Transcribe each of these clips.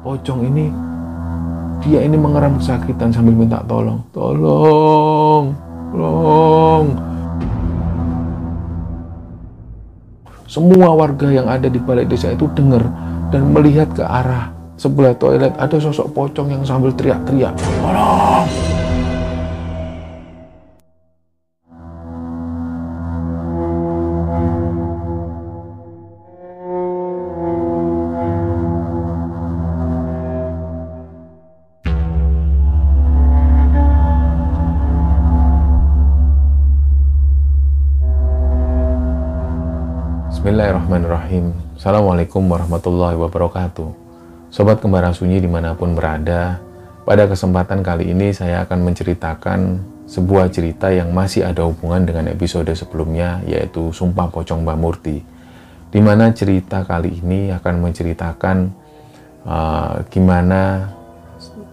pocong ini dia ini mengeram kesakitan sambil minta tolong. Tolong tolong. Semua warga yang ada di balik desa itu dengar dan melihat ke arah sebelah toilet ada sosok pocong yang sambil teriak-teriak tolong Assalamualaikum warahmatullahi wabarakatuh. Sobat Kembaran Sunyi di mana pun berada Pada kesempatan kali ini saya akan menceritakan sebuah cerita yang masih ada hubungan dengan episode sebelumnya yaitu Sumpah Pocong Mbah Murti. Di mana cerita kali ini akan menceritakan uh, gimana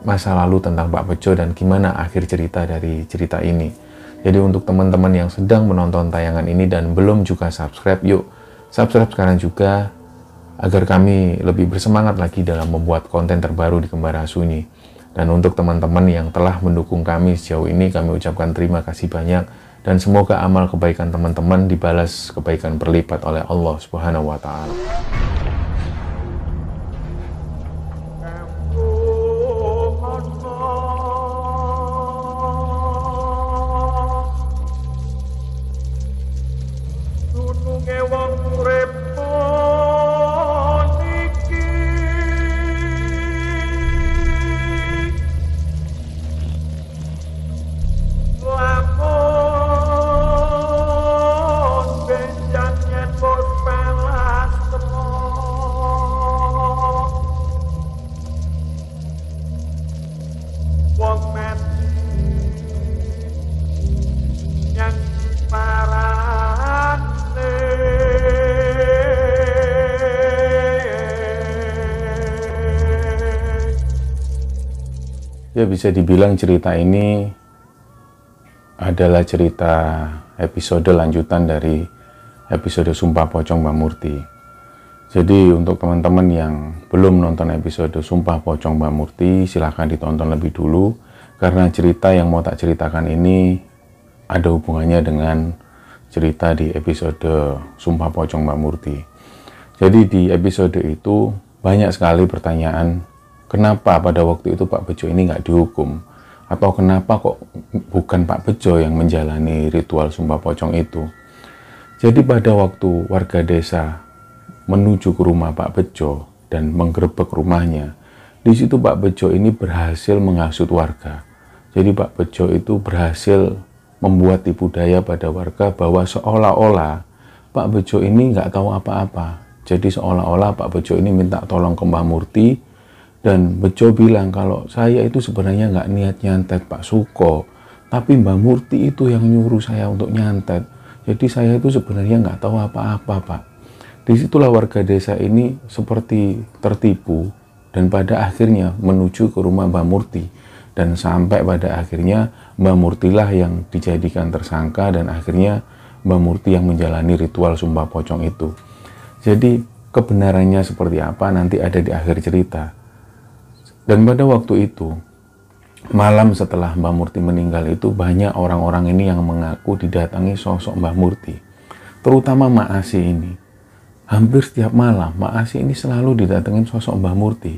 masa lalu tentang Pak Bejo dan gimana akhir cerita dari cerita ini. Jadi untuk teman-teman yang sedang menonton tayangan ini dan belum juga subscribe, yuk Subscribe sekarang juga agar kami lebih bersemangat lagi dalam membuat konten terbaru di Kembara Sunyi. Dan untuk teman-teman yang telah mendukung kami sejauh ini, kami ucapkan terima kasih banyak dan semoga amal kebaikan teman-teman dibalas kebaikan berlipat oleh Allah Subhanahu wa taala. Ya bisa dibilang cerita ini adalah cerita episode lanjutan dari episode Sumpah Pocong Mbak Murti. Jadi untuk teman-teman yang belum nonton episode Sumpah Pocong Mbak Murti, silahkan ditonton lebih dulu karena cerita yang mau tak ceritakan ini ada hubungannya dengan cerita di episode Sumpah Pocong Mbak Murti. Jadi di episode itu banyak sekali pertanyaan kenapa pada waktu itu Pak Bejo ini nggak dihukum? Atau kenapa kok bukan Pak Bejo yang menjalani ritual sumpah pocong itu? Jadi pada waktu warga desa menuju ke rumah Pak Bejo dan menggerebek rumahnya, di situ Pak Bejo ini berhasil menghasut warga. Jadi Pak Bejo itu berhasil membuat tipu daya pada warga bahwa seolah-olah Pak Bejo ini nggak tahu apa-apa. Jadi seolah-olah Pak Bejo ini minta tolong ke Mbah Murti dan Bejo bilang kalau saya itu sebenarnya nggak niat nyantet Pak Suko, tapi Mbak Murti itu yang nyuruh saya untuk nyantet. Jadi saya itu sebenarnya nggak tahu apa-apa Pak. Di situlah warga desa ini seperti tertipu dan pada akhirnya menuju ke rumah Mbak Murti. Dan sampai pada akhirnya Mbak Murti lah yang dijadikan tersangka dan akhirnya Mbak Murti yang menjalani ritual sumpah pocong itu. Jadi kebenarannya seperti apa nanti ada di akhir cerita. Dan pada waktu itu, malam setelah Mbah Murti meninggal itu banyak orang-orang ini yang mengaku didatangi sosok Mbah Murti. Terutama Mak Asi ini. Hampir setiap malam Mak Asi ini selalu didatengin sosok Mbah Murti.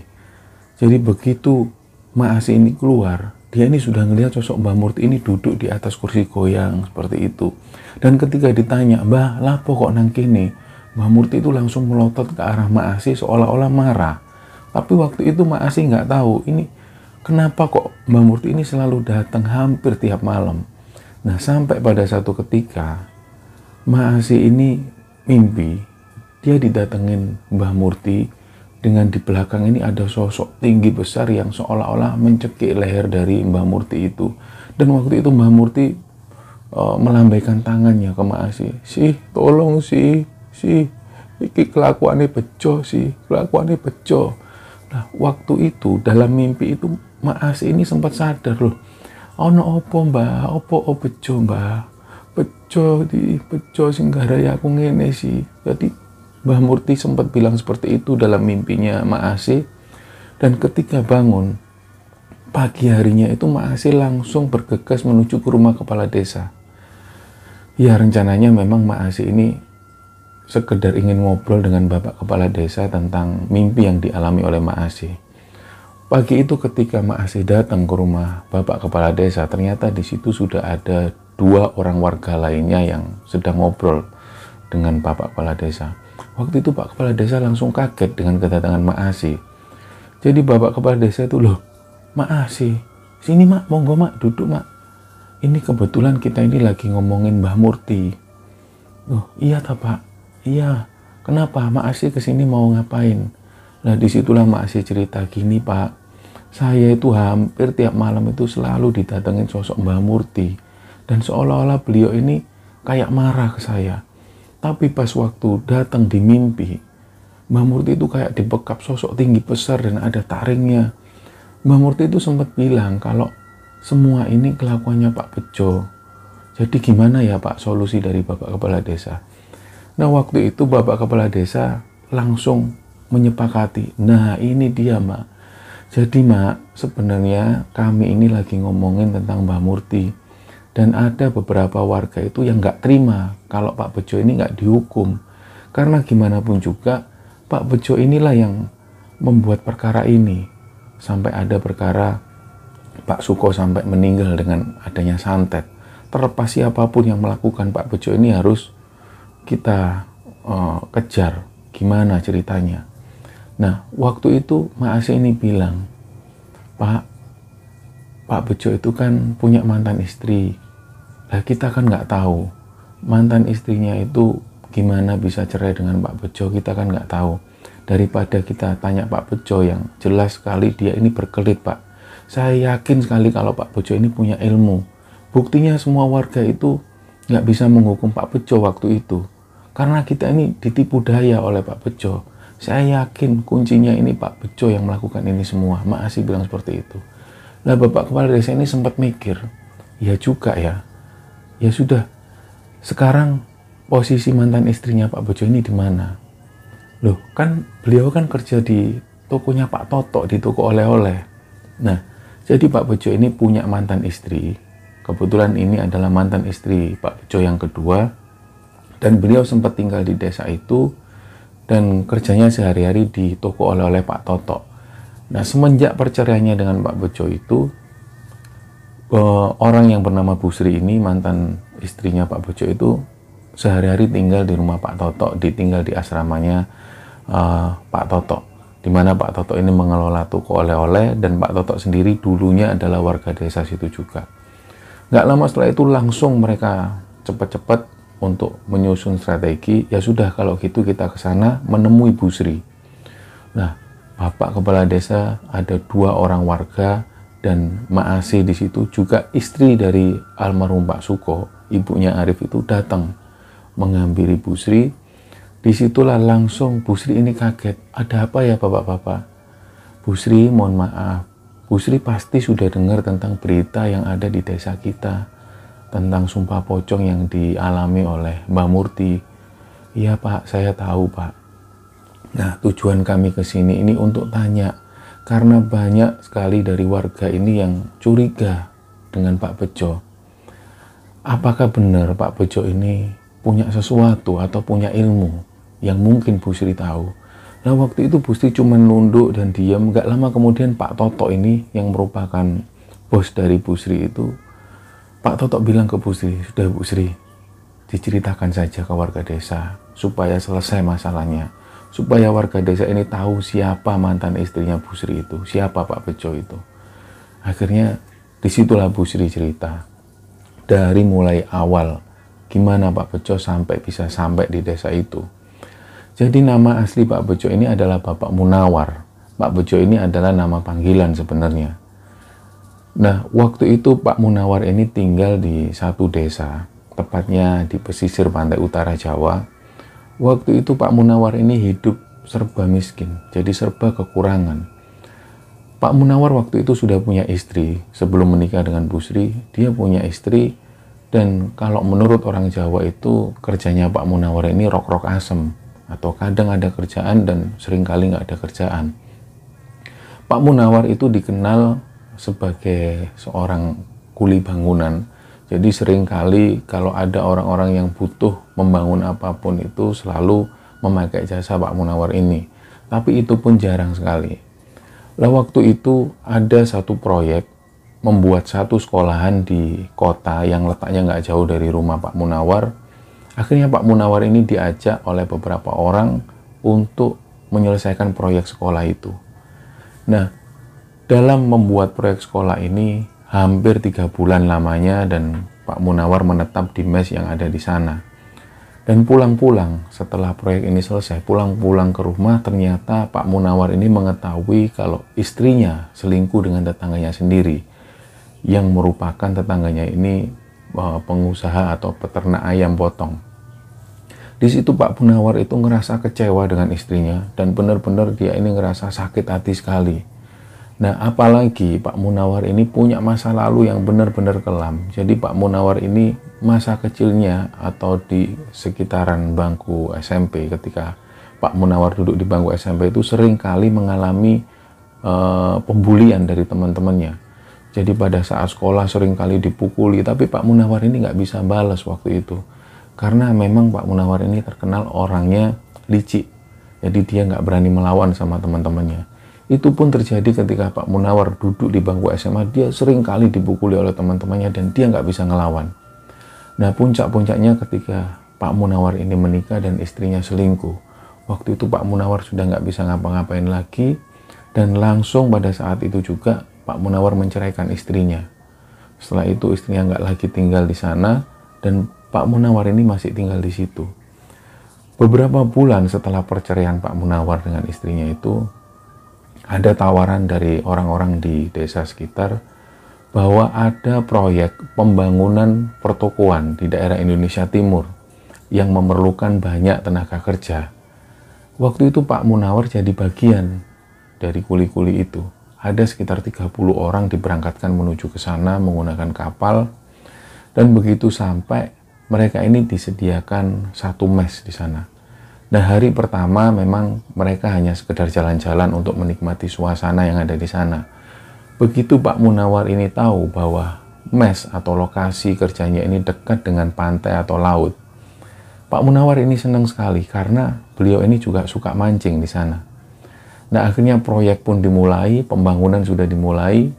Jadi begitu Mak Asi ini keluar, dia ini sudah ngelihat sosok Mbah Murti ini duduk di atas kursi goyang seperti itu. Dan ketika ditanya, Mbah, lapo kok nang kini? Mbah Murti itu langsung melotot ke arah Mak Asi seolah-olah marah tapi waktu itu Mak Asi nggak tahu ini kenapa kok Mbak Murti ini selalu datang hampir tiap malam. Nah sampai pada satu ketika Mak Asi ini mimpi dia didatengin Mbah Murti dengan di belakang ini ada sosok tinggi besar yang seolah-olah mencekik leher dari Mbah Murti itu. Dan waktu itu Mbah Murti uh, melambaikan tangannya ke Mak Asi. Sih, tolong sih, sih. Iki kelakuannya bejo sih, kelakuannya bejo. Nah, waktu itu dalam mimpi itu Mas ini sempat sadar loh. Ono opo mbak, opo o bejo mbak, bejo di bejo ya aku ngene sih. Jadi Mbah Murti sempat bilang seperti itu dalam mimpinya Mak Asi. Dan ketika bangun, pagi harinya itu Maasi langsung bergegas menuju ke rumah kepala desa. Ya rencananya memang Maasi ini sekedar ingin ngobrol dengan Bapak Kepala Desa tentang mimpi yang dialami oleh Maasi. Pagi itu ketika Maasi datang ke rumah Bapak Kepala Desa, ternyata di situ sudah ada dua orang warga lainnya yang sedang ngobrol dengan Bapak Kepala Desa. Waktu itu Pak Kepala Desa langsung kaget dengan kedatangan Maasi. Jadi Bapak Kepala Desa itu loh, Maasi, sini mak, monggo mak, duduk mak. Ini kebetulan kita ini lagi ngomongin Mbah Murti. Oh iya tak pak, iya. Kenapa Maasi ke sini mau ngapain? Nah di situlah Maasi cerita gini pak, saya itu hampir tiap malam itu selalu didatengin sosok Mbah Murti dan seolah-olah beliau ini kayak marah ke saya. Tapi pas waktu datang di mimpi, Mbah Murti itu kayak dibekap sosok tinggi besar dan ada taringnya. Mbah Murti itu sempat bilang kalau semua ini kelakuannya Pak Bejo. Jadi gimana ya Pak solusi dari Bapak Kepala Desa? Nah waktu itu Bapak Kepala Desa langsung menyepakati. Nah ini dia Mak. Jadi Mak sebenarnya kami ini lagi ngomongin tentang Mbah Murti dan ada beberapa warga itu yang nggak terima kalau Pak Bejo ini nggak dihukum. Karena gimana pun juga Pak Bejo inilah yang membuat perkara ini. Sampai ada perkara Pak Suko sampai meninggal dengan adanya santet. Terlepas siapa pun yang melakukan Pak Bejo ini harus kita uh, kejar gimana ceritanya. Nah, waktu itu Maase ini bilang, Pak, Pak Bejo itu kan punya mantan istri. Nah kita kan nggak tahu mantan istrinya itu gimana bisa cerai dengan Pak Bejo kita kan nggak tahu daripada kita tanya Pak Bejo yang jelas sekali dia ini berkelit Pak saya yakin sekali kalau Pak Bejo ini punya ilmu buktinya semua warga itu nggak bisa menghukum Pak Bejo waktu itu karena kita ini ditipu daya oleh Pak Bejo. Saya yakin kuncinya ini Pak Bejo yang melakukan ini semua. Maasi bilang seperti itu. Nah Bapak Kepala Desa ini sempat mikir ya juga ya. Ya sudah sekarang posisi mantan istrinya Pak Bejo ini di mana? Loh kan beliau kan kerja di tokonya Pak Toto di toko oleh-oleh. Nah jadi Pak Bejo ini punya mantan istri. Kebetulan ini adalah mantan istri Pak Bejo yang kedua dan beliau sempat tinggal di desa itu dan kerjanya sehari-hari di toko oleh-oleh Pak Toto nah semenjak perceraiannya dengan Pak Bejo itu uh, orang yang bernama Busri ini mantan istrinya Pak Bojo itu sehari-hari tinggal di rumah Pak Toto, ditinggal di asramanya uh, Pak Toto, di mana Pak Toto ini mengelola toko oleh-oleh dan Pak Toto sendiri dulunya adalah warga desa situ juga. Nggak lama setelah itu langsung mereka cepat-cepat untuk menyusun strategi. Ya sudah kalau gitu kita ke sana menemui Busri. Nah, Bapak Kepala Desa ada dua orang warga dan Maase di situ juga istri dari almarhum Pak Suko, ibunya Arif itu datang mengambil Ibu Sri. Di situlah langsung Bu Sri ini kaget. Ada apa ya bapak-bapak? Bu Sri mohon maaf. Bu Sri pasti sudah dengar tentang berita yang ada di desa kita. Tentang sumpah pocong yang dialami oleh Mbak Murti. Iya pak, saya tahu pak. Nah tujuan kami ke sini ini untuk tanya karena banyak sekali dari warga ini yang curiga dengan Pak Bejo. Apakah benar Pak Bejo ini punya sesuatu atau punya ilmu yang mungkin Bu Sri tahu? Nah waktu itu Bu Sri cuma nunduk dan diam. Gak lama kemudian Pak Toto ini yang merupakan bos dari Bu Sri itu, Pak Toto bilang ke Bu Sri, sudah Bu Sri, diceritakan saja ke warga desa supaya selesai masalahnya supaya warga desa ini tahu siapa mantan istrinya Bu Sri itu, siapa Pak Bejo itu. Akhirnya di situlah Bu Sri cerita dari mulai awal gimana Pak Bejo sampai bisa sampai di desa itu. Jadi nama asli Pak Bejo ini adalah Bapak Munawar. Pak Bejo ini adalah nama panggilan sebenarnya. Nah, waktu itu Pak Munawar ini tinggal di satu desa, tepatnya di pesisir pantai utara Jawa, Waktu itu Pak Munawar ini hidup serba miskin, jadi serba kekurangan. Pak Munawar waktu itu sudah punya istri, sebelum menikah dengan Bu Sri, dia punya istri, dan kalau menurut orang Jawa itu kerjanya Pak Munawar ini rok-rok asem, atau kadang ada kerjaan dan sering kali nggak ada kerjaan. Pak Munawar itu dikenal sebagai seorang kuli bangunan. Jadi sering kali kalau ada orang-orang yang butuh membangun apa pun itu selalu memakai jasa Pak Munawar ini. Tapi itu pun jarang sekali. Lah waktu itu ada satu proyek membuat satu sekolahan di kota yang letaknya nggak jauh dari rumah Pak Munawar. Akhirnya Pak Munawar ini diajak oleh beberapa orang untuk menyelesaikan proyek sekolah itu. Nah, dalam membuat proyek sekolah ini hampir tiga bulan lamanya dan Pak Munawar menetap di mes yang ada di sana. Dan pulang-pulang setelah proyek ini selesai, pulang-pulang ke rumah ternyata Pak Munawar ini mengetahui kalau istrinya selingkuh dengan tetangganya sendiri yang merupakan tetangganya ini eh, pengusaha atau peternak ayam potong. Di situ Pak Munawar itu ngerasa kecewa dengan istrinya dan benar-benar dia ini ngerasa sakit hati sekali Nah, apalagi Pak Munawar ini punya masa lalu yang benar-benar kelam. Jadi Pak Munawar ini masa kecilnya atau di sekitaran bangku SMP ketika Pak Munawar duduk di bangku SMP itu sering kali mengalami uh, pembulian dari teman-temannya. Jadi pada saat sekolah sering kali dipukuli, tapi Pak Munawar ini nggak bisa balas waktu itu. Karena memang Pak Munawar ini terkenal orangnya licik. Jadi dia nggak berani melawan sama teman-temannya. Itu pun terjadi ketika Pak Munawar duduk di bangku SMA, dia sering kali dipukuli oleh teman-temannya dan dia nggak bisa ngelawan. Nah puncak-puncaknya ketika Pak Munawar ini menikah dan istrinya selingkuh. Waktu itu Pak Munawar sudah nggak bisa ngapa-ngapain lagi dan langsung pada saat itu juga Pak Munawar menceraikan istrinya. Setelah itu istrinya nggak lagi tinggal di sana dan Pak Munawar ini masih tinggal di situ. Beberapa bulan setelah perceraian Pak Munawar dengan istrinya itu, ada tawaran dari orang-orang di desa sekitar bahwa ada proyek pembangunan pertokoan di daerah Indonesia Timur yang memerlukan banyak tenaga kerja. Waktu itu Pak Munawar jadi bagian dari kuli-kuli itu. Ada sekitar 30 orang diberangkatkan menuju ke sana menggunakan kapal dan begitu sampai mereka ini disediakan satu mes di sana Nah hari pertama memang mereka hanya sekedar jalan-jalan untuk menikmati suasana yang ada di sana. Begitu Pak Munawar ini tahu bahwa mes atau lokasi kerjanya ini dekat dengan pantai atau laut. Pak Munawar ini senang sekali karena beliau ini juga suka mancing di sana. Nah akhirnya proyek pun dimulai, pembangunan sudah dimulai.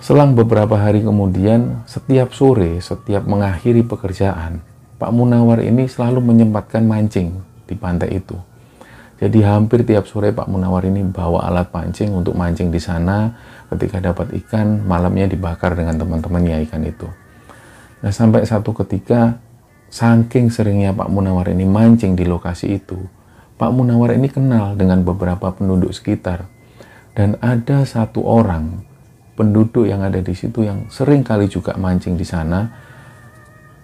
Selang beberapa hari kemudian, setiap sore, setiap mengakhiri pekerjaan, Pak Munawar ini selalu menyempatkan mancing di pantai itu. Jadi hampir tiap sore Pak Munawar ini bawa alat pancing untuk mancing di sana. Ketika dapat ikan, malamnya dibakar dengan teman-temannya ikan itu. Nah sampai satu ketika, saking seringnya Pak Munawar ini mancing di lokasi itu, Pak Munawar ini kenal dengan beberapa penduduk sekitar. Dan ada satu orang penduduk yang ada di situ yang sering kali juga mancing di sana.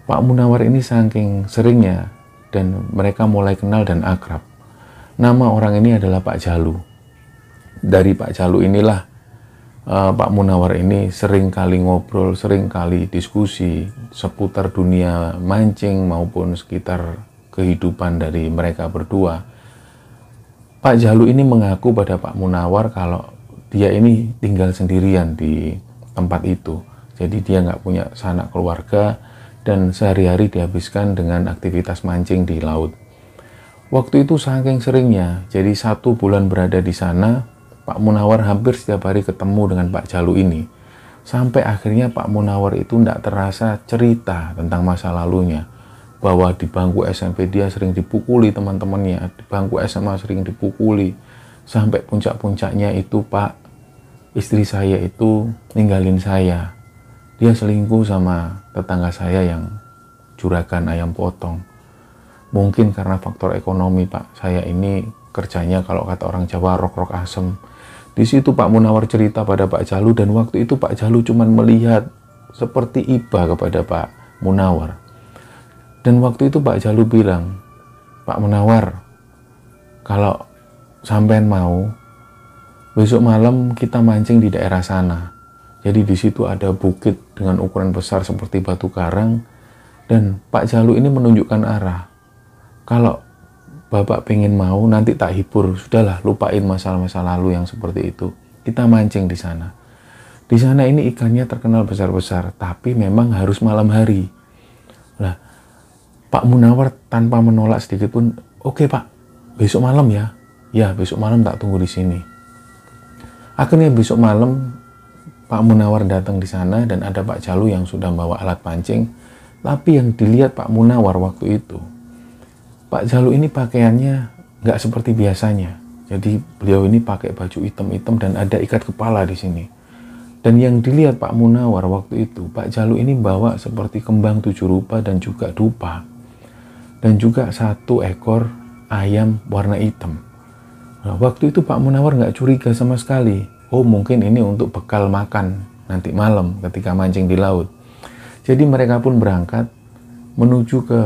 Pak Munawar ini saking seringnya dan mereka mulai kenal dan akrab. Nama orang ini adalah Pak Jalu. Dari Pak Jalu inilah uh, Pak Munawar ini sering kali ngobrol, sering kali diskusi seputar dunia mancing maupun sekitar kehidupan dari mereka berdua. Pak Jalu ini mengaku pada Pak Munawar kalau dia ini tinggal sendirian di tempat itu. Jadi dia nggak punya sanak keluarga, dan sehari-hari dihabiskan dengan aktivitas mancing di laut. Waktu itu saking seringnya, jadi satu bulan berada di sana, Pak Munawar hampir setiap hari ketemu dengan Pak Jalu ini. Sampai akhirnya Pak Munawar itu tidak terasa cerita tentang masa lalunya. Bahwa di bangku SMP dia sering dipukuli teman-temannya, di bangku SMA sering dipukuli. Sampai puncak-puncaknya itu Pak, istri saya itu ninggalin saya dia selingkuh sama tetangga saya yang juragan ayam potong. Mungkin karena faktor ekonomi Pak, saya ini kerjanya kalau kata orang Jawa rok-rok asem. Di situ Pak Munawar cerita pada Pak Jalu dan waktu itu Pak Jalu cuma melihat seperti iba kepada Pak Munawar. Dan waktu itu Pak Jalu bilang, Pak Munawar, kalau sampean mau, besok malam kita mancing di daerah sana. Jadi di situ ada bukit dengan ukuran besar seperti batu karang dan Pak Jalu ini menunjukkan arah. Kalau Bapak pengen mau nanti tak hibur, sudahlah lupain masalah-masa lalu yang seperti itu. kita mancing di sana. Di sana ini ikannya terkenal besar-besar, tapi memang harus malam hari. Lah, Pak Munawar tanpa menolak sedikit pun, oke okay, Pak, besok malam ya. Ya, besok malam tak tunggu di sini. Akhirnya besok malam Pak Munawar datang di sana dan ada Pak Jalu yang sudah bawa alat pancing. Tapi yang dilihat Pak Munawar waktu itu, Pak Jalu ini pakaiannya nggak seperti biasanya. Jadi beliau ini pakai baju hitam-hitam dan ada ikat kepala di sini. Dan yang dilihat Pak Munawar waktu itu, Pak Jalu ini bawa seperti kembang tujuh rupa dan juga dupa. Dan juga satu ekor ayam warna hitam. Nah, waktu itu Pak Munawar nggak curiga sama sekali. Oh mungkin ini untuk bekal makan nanti malam ketika mancing di laut. Jadi mereka pun berangkat menuju ke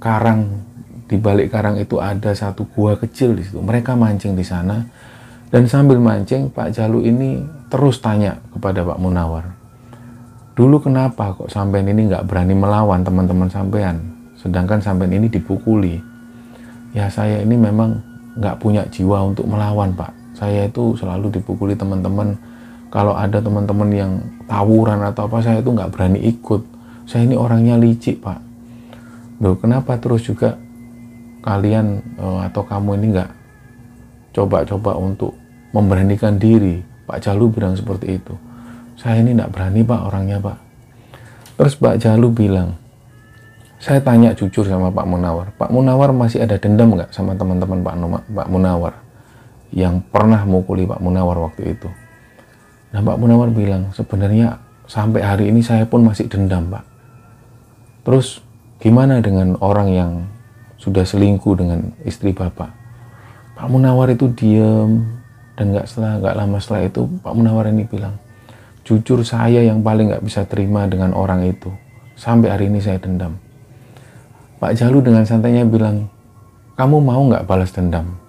karang di balik karang itu ada satu gua kecil di situ. Mereka mancing di sana dan sambil mancing Pak Jalu ini terus tanya kepada Pak Munawar. Dulu kenapa kok sampean ini nggak berani melawan teman-teman sampean, sedangkan sampean ini dipukuli. Ya saya ini memang nggak punya jiwa untuk melawan Pak. Saya itu selalu dipukuli teman-teman. Kalau ada teman-teman yang tawuran atau apa saya itu nggak berani ikut. Saya ini orangnya licik Pak. Loh kenapa terus juga kalian uh, atau kamu ini nggak coba-coba untuk memberanikan diri. Pak Jalu bilang seperti itu. Saya ini nggak berani pak orangnya pak. Terus Pak Jalu bilang, saya tanya jujur sama Pak Munawar. Pak Munawar masih ada dendam nggak sama teman-teman Pak, Pak Munawar yang pernah mukuli Pak Munawar waktu itu? Nah Pak Munawar bilang, sebenarnya sampai hari ini saya pun masih dendam Pak. Terus gimana dengan orang yang sudah selingkuh dengan istri bapak. Pak Munawar itu diam dan nggak setelah nggak lama setelah itu Pak Munawar ini bilang, jujur saya yang paling nggak bisa terima dengan orang itu. Sampai hari ini saya dendam. Pak Jalu dengan santainya bilang, kamu mau nggak balas dendam?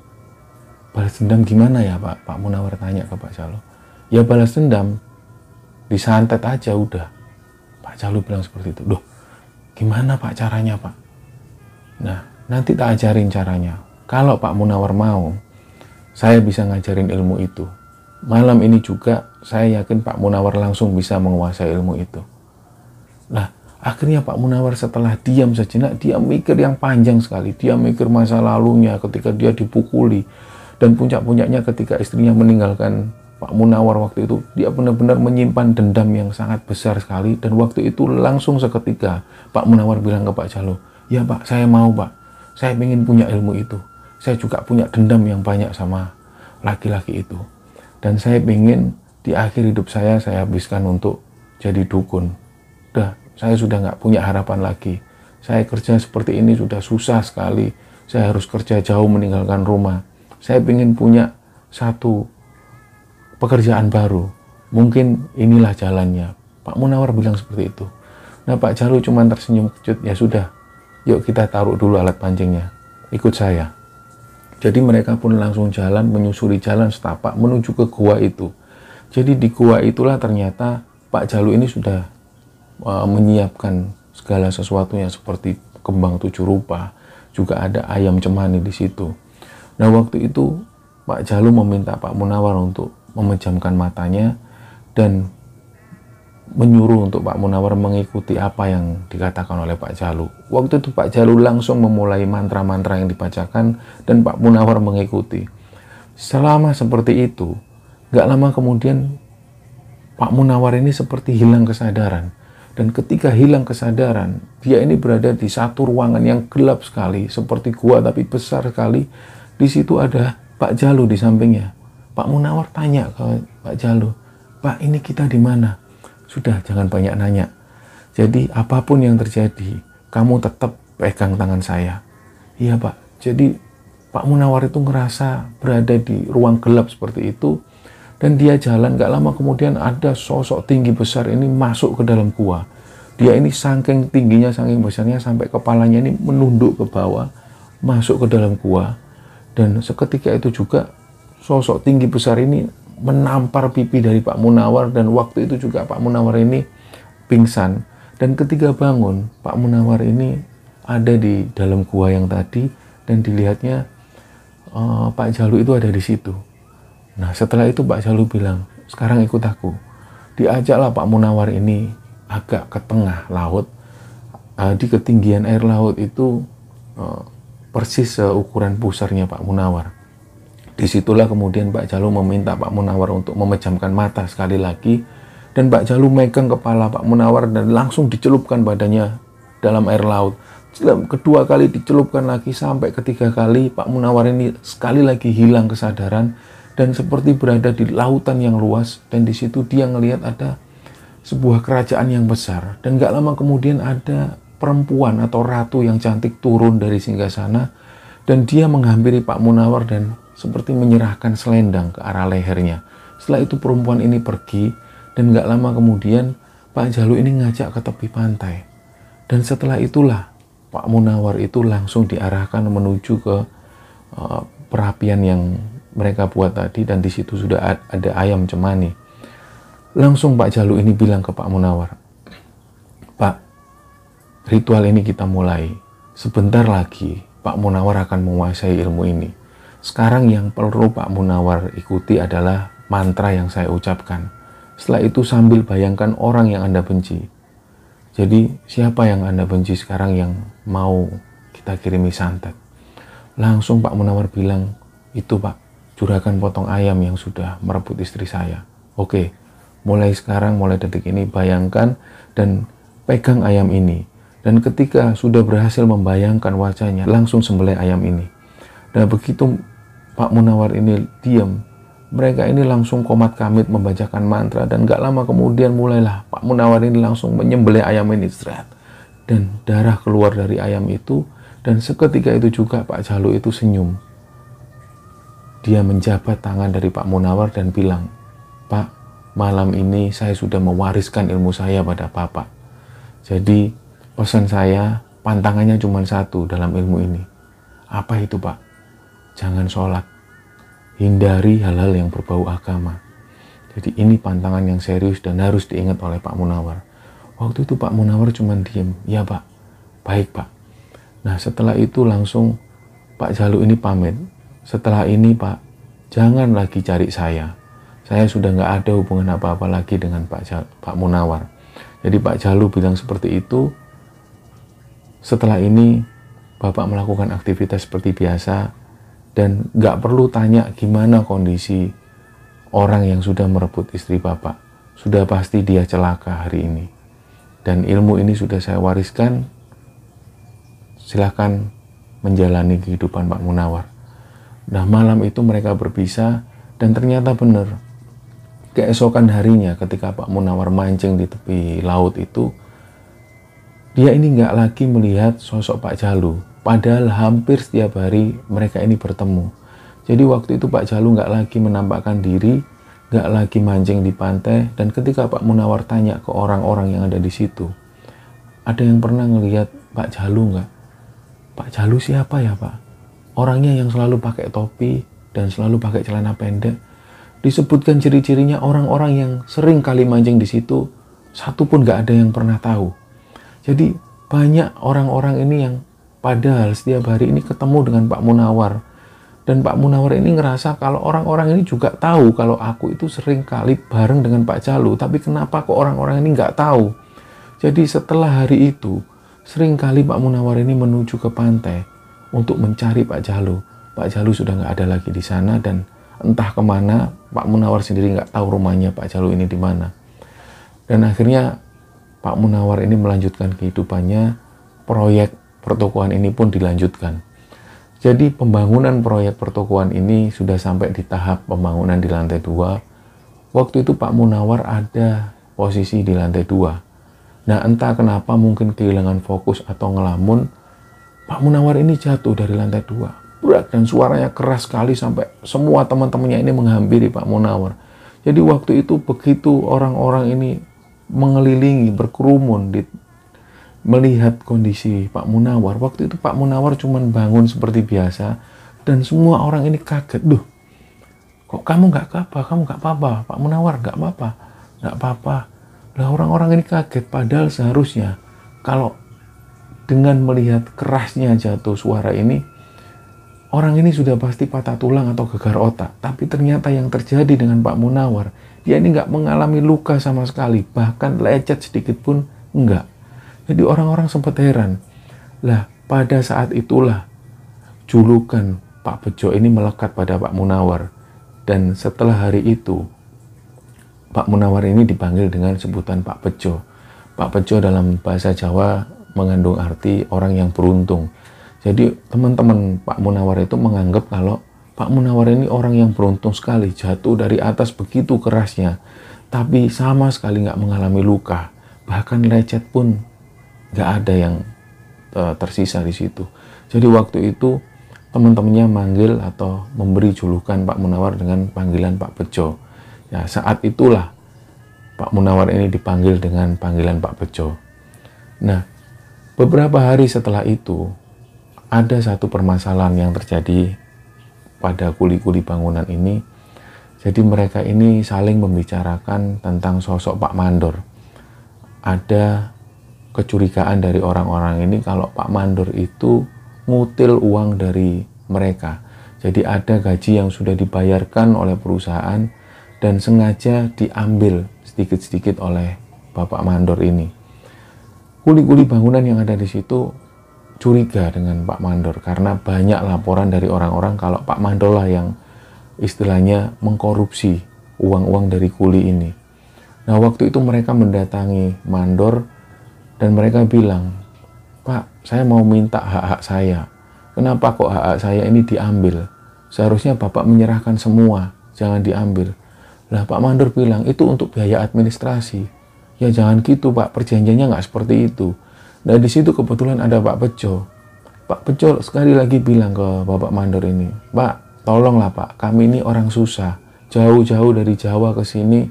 Balas dendam gimana ya Pak? Pak Munawar tanya ke Pak Jalu. Ya balas dendam, disantet aja udah. Pak Jalu bilang seperti itu. Loh, gimana Pak caranya Pak? Nah, Nanti tak ajarin caranya. Kalau Pak Munawar mau, saya bisa ngajarin ilmu itu. Malam ini juga saya yakin Pak Munawar langsung bisa menguasai ilmu itu. Nah, akhirnya Pak Munawar setelah diam sejenak, dia mikir yang panjang sekali. Dia mikir masa lalunya ketika dia dipukuli. Dan puncak-puncaknya ketika istrinya meninggalkan Pak Munawar waktu itu, dia benar-benar menyimpan dendam yang sangat besar sekali. Dan waktu itu langsung seketika Pak Munawar bilang ke Pak Jalo, ya Pak, saya mau Pak saya ingin punya ilmu itu. Saya juga punya dendam yang banyak sama laki-laki itu. Dan saya ingin di akhir hidup saya, saya habiskan untuk jadi dukun. Udah, saya sudah nggak punya harapan lagi. Saya kerja seperti ini sudah susah sekali. Saya harus kerja jauh meninggalkan rumah. Saya ingin punya satu pekerjaan baru. Mungkin inilah jalannya. Pak Munawar bilang seperti itu. Nah Pak Jalu cuma tersenyum kejut, ya sudah, yuk kita taruh dulu alat pancingnya, ikut saya. Jadi mereka pun langsung jalan menyusuri jalan setapak menuju ke gua itu. Jadi di gua itulah ternyata Pak Jalu ini sudah uh, menyiapkan segala sesuatunya seperti kembang tujuh rupa, juga ada ayam cemani di situ. Nah waktu itu Pak Jalu meminta Pak Munawar untuk memejamkan matanya dan menyuruh untuk Pak Munawar mengikuti apa yang dikatakan oleh Pak Jalu. Waktu itu Pak Jalu langsung memulai mantra-mantra yang dibacakan dan Pak Munawar mengikuti. Selama seperti itu, gak lama kemudian Pak Munawar ini seperti hilang kesadaran. Dan ketika hilang kesadaran, dia ini berada di satu ruangan yang gelap sekali, seperti gua tapi besar sekali. Di situ ada Pak Jalu di sampingnya. Pak Munawar tanya ke Pak Jalu, Pak ini kita di mana? Sudah, jangan banyak nanya. Jadi apa pun yang terjadi, kamu tetap pegang tangan saya. Iya Pak. Jadi Pak Munawar itu ngerasa berada di ruang gelap seperti itu. Dan dia jalan, gak lama kemudian ada sosok tinggi besar ini masuk ke dalam gua. Dia ini saking tingginya, saking besarnya sampai kepalanya ini menunduk ke bawah, masuk ke dalam gua. Dan seketika itu juga sosok tinggi besar ini menampar pipi dari Pak Munawar dan waktu itu juga Pak Munawar ini pingsan dan ketika bangun Pak Munawar ini ada di dalam gua yang tadi dan dilihatnya uh, Pak Jalu itu ada di situ Nah setelah itu Pak Jalu bilang, sekarang ikut aku. Diajaklah Pak Munawar ini agak ke tengah laut. Uh, di ketinggian air laut itu uh, persis seukuran pusarnya Pak Munawar. Di situlah kemudian Pak Jalu meminta Pak Munawar untuk memejamkan mata sekali lagi dan Pak Jalu megang kepala Pak Munawar dan langsung dicelupkan badannya dalam air laut. Kedua kali dicelupkan lagi sampai ketiga kali Pak Munawar ini sekali lagi hilang kesadaran dan seperti berada di lautan yang luas dan di situ dia ngelihat ada sebuah kerajaan yang besar dan gak lama kemudian ada perempuan atau ratu yang cantik turun dari singgah sana dan dia menghampiri Pak Munawar dan seperti menyerahkan selendang ke arah lehernya. Setelah itu perempuan ini pergi dan gak lama kemudian Pak Jalu ini ngajak ke tepi pantai. Dan setelah itulah Pak Munawar itu langsung diarahkan menuju ke uh, perapian yang mereka buat tadi dan di situ sudah ada ayam cemani. Langsung Pak Jalu ini bilang ke Pak Munawar, ritual ini kita mulai. Sebentar lagi Pak Munawar akan menguasai ilmu ini. Sekarang yang perlu Pak Munawar ikuti adalah mantra yang saya ucapkan. Setelah itu sambil bayangkan orang yang Anda benci. Jadi siapa yang Anda benci sekarang yang mau kita kirimi santet? Langsung Pak Munawar bilang, itu Pak, juragan potong ayam yang sudah merebut istri saya. Oke, mulai sekarang, mulai detik ini, bayangkan dan pegang ayam ini. Dan ketika sudah berhasil membayangkan wajahnya, langsung sembelih ayam ini. Dan begitu Pak Munawar ini diam, mereka ini langsung komat kamit membacakan mantra dan gak lama kemudian mulailah Pak Munawar ini langsung menyembelih ayam ini seret. Dan darah keluar dari ayam itu dan seketika itu juga Pak Jalu itu senyum dia menjabat tangan dari Pak Munawar dan bilang, Pak, malam ini saya sudah mewariskan ilmu saya pada Bapak. Jadi pesan saya, pantangannya cuma satu dalam ilmu ini. Apa itu Pak? Jangan sholat. Hindari hal-hal yang berbau agama. Jadi ini pantangan yang serius dan harus diingat oleh Pak Munawar. Waktu itu Pak Munawar cuma diem, ya Pak, baik Pak. Nah setelah itu langsung Pak Jalu ini pamit, setelah ini Pak, jangan lagi cari saya. Saya sudah nggak ada hubungan apa-apa lagi dengan Pak, Jal, Pak Munawar. Jadi Pak Jalu bilang seperti itu. Setelah ini Bapak melakukan aktivitas seperti biasa dan nggak perlu tanya gimana kondisi orang yang sudah merebut istri Bapak. Sudah pasti dia celaka hari ini. Dan ilmu ini sudah saya wariskan. Silahkan menjalani kehidupan Pak Munawar. Nah malam itu mereka berpisah dan ternyata benar. Keesokan harinya ketika Pak Munawar mancing di tepi laut itu, dia ini nggak lagi melihat sosok Pak Jalu. Padahal hampir setiap hari mereka ini bertemu. Jadi waktu itu Pak Jalu nggak lagi menampakkan diri, nggak lagi mancing di pantai. Dan ketika Pak Munawar tanya ke orang-orang yang ada di situ, ada yang pernah ngelihat Pak Jalu nggak? Pak Jalu siapa ya Pak? orangnya yang selalu pakai topi dan selalu pakai celana pendek. Disebutkan ciri-cirinya orang-orang yang sering kali mancing di situ, satu pun gak ada yang pernah tahu. Jadi banyak orang-orang ini yang padahal setiap hari ini ketemu dengan Pak Munawar. Dan Pak Munawar ini ngerasa kalau orang-orang ini juga tahu kalau aku itu sering kali bareng dengan Pak Jalu. Tapi kenapa kok orang-orang ini nggak tahu? Jadi setelah hari itu, sering kali Pak Munawar ini menuju ke pantai untuk mencari Pak Jalu. Pak Jalu sudah nggak ada lagi di sana dan entah ke mana Pak Munawar sendiri nggak tahu rumahnya Pak Jalu ini di mana. Dan akhirnya Pak Munawar ini melanjutkan kehidupannya, proyek pertokohan ini pun dilanjutkan. Jadi pembangunan proyek pertokohan ini sudah sampai di tahap pembangunan di lantai dua. Waktu itu Pak Munawar ada posisi di lantai dua. Nah entah kenapa mungkin kehilangan fokus atau ngelamun, Pak Munawar ini jatuh dari lantai dua. Berat dan suaranya keras sekali sampai semua teman-temannya ini menghampiri Pak Munawar. Jadi waktu itu begitu orang-orang ini mengelilingi, berkerumun di, melihat kondisi Pak Munawar. Waktu itu Pak Munawar cuma bangun seperti biasa dan semua orang ini kaget. Duh, kok kamu nggak apa? Kamu nggak apa-apa? Pak Munawar nggak apa-apa? Nggak apa-apa. Lah orang-orang ini kaget padahal seharusnya kalau dengan melihat kerasnya jatuh suara ini, orang ini sudah pasti patah tulang atau gegar otak. Tapi ternyata yang terjadi dengan Pak Munawar, dia ini nggak mengalami luka sama sekali. Bahkan lecet sedikit pun enggak. Jadi orang-orang sempat heran. Lah, pada saat itulah julukan Pak Bejo ini melekat pada Pak Munawar. Dan setelah hari itu, Pak Munawar ini dipanggil dengan sebutan Pak Bejo. Pak Bejo dalam bahasa Jawa mengandung arti orang yang beruntung. Jadi teman-teman Pak Munawar itu menganggap kalau Pak Munawar ini orang yang beruntung sekali, jatuh dari atas begitu kerasnya, tapi sama sekali nggak mengalami luka, bahkan lecet pun nggak ada yang uh, tersisa di situ. Jadi waktu itu teman-temannya manggil atau memberi julukan Pak Munawar dengan panggilan Pak Bejo. Ya, saat itulah Pak Munawar ini dipanggil dengan panggilan Pak Bejo. Nah, beberapa hari setelah itu ada satu permasalahan yang terjadi pada kuli-kuli bangunan ini. Jadi mereka ini saling membicarakan tentang sosok Pak Mandor. Ada kecurigaan dari orang-orang ini kalau Pak Mandor itu ngutil uang dari mereka. Jadi ada gaji yang sudah dibayarkan oleh perusahaan dan sengaja diambil sedikit-sedikit oleh Bapak Mandor ini. Kuli-kuli bangunan yang ada di situ curiga dengan Pak Mandor karena banyak laporan dari orang-orang kalau Pak Mandor lah yang istilahnya mengkorupsi uang-uang dari kuli ini. Nah waktu itu mereka mendatangi Mandor dan mereka bilang, Pak, saya mau minta hak-hak saya. Kenapa kok hak-hak saya ini diambil? Seharusnya Bapak menyerahkan semua, jangan diambil. Lah Pak Mandor bilang, itu untuk biaya administrasi. Ya jangan gitu Pak, perjanjiannya nggak seperti itu. Nah di situ kebetulan ada Pak Bejo. Pak Bejo sekali lagi bilang ke Bapak Mandor ini, Pak, tolonglah Pak, kami ini orang susah. Jauh-jauh dari Jawa ke sini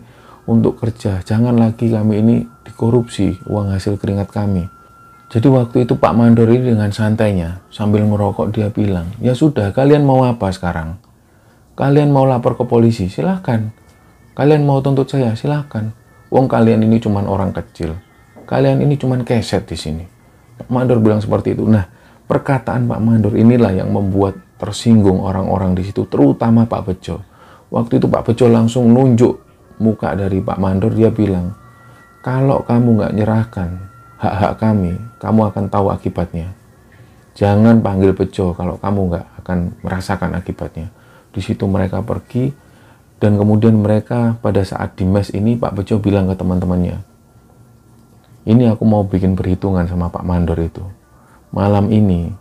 untuk kerja. Jangan lagi kami ini dikorupsi uang hasil keringat kami. Jadi waktu itu Pak Mandor ini dengan santainya sambil merokok dia bilang, ya sudah kalian mau apa sekarang? Kalian mau lapor ke polisi, silahkan. Kalian mau tuntut saya, silahkan. Wong kalian ini cuma orang kecil. Kalian ini cuma keset di sini. Pak Mandor bilang seperti itu. Nah, perkataan Pak Mandor inilah yang membuat tersinggung orang-orang di situ, terutama Pak Bejo. Waktu itu Pak Bejo langsung nunjuk muka dari Pak Mandor, dia bilang, kalau kamu nggak nyerahkan hak-hak kami, kamu akan tahu akibatnya. Jangan panggil bejo kalau kamu nggak akan merasakan akibatnya. Di situ mereka pergi dan kemudian mereka pada saat di mes ini Pak Bejo bilang ke teman-temannya, ini aku mau bikin perhitungan sama Pak Mandor itu. Malam ini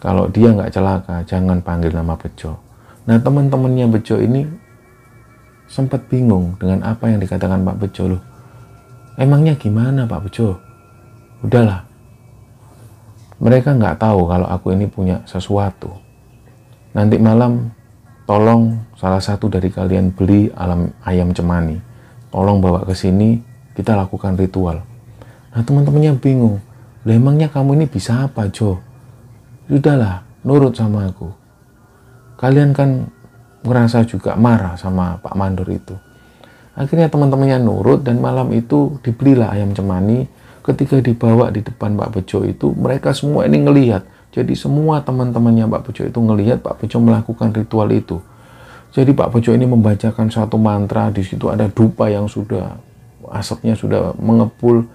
kalau dia nggak celaka, jangan panggil nama Bejo. Nah teman-temannya Bejo ini sempat bingung dengan apa yang dikatakan Pak Bejo loh Emangnya gimana Pak Bejo? Udahlah. Mereka nggak tahu kalau aku ini punya sesuatu. Nanti malam tolong salah satu dari kalian beli alam ayam cemani. Tolong bawa ke sini, kita lakukan ritual. Nah teman-temannya bingung. Lah emangnya kamu ini bisa apa Jo? Sudahlah, nurut sama aku. Kalian kan merasa juga marah sama Pak Mandor itu. Akhirnya teman-temannya nurut dan malam itu dibelilah ayam cemani. Ketika dibawa di depan Pak Bejo itu, mereka semua ini ngelihat. Jadi semua teman-temannya Pak Bejo itu ngelihat Pak Bejo melakukan ritual itu. Jadi Pak Bejo ini membacakan satu mantra, di situ ada dupa yang sudah asapnya sudah mengepul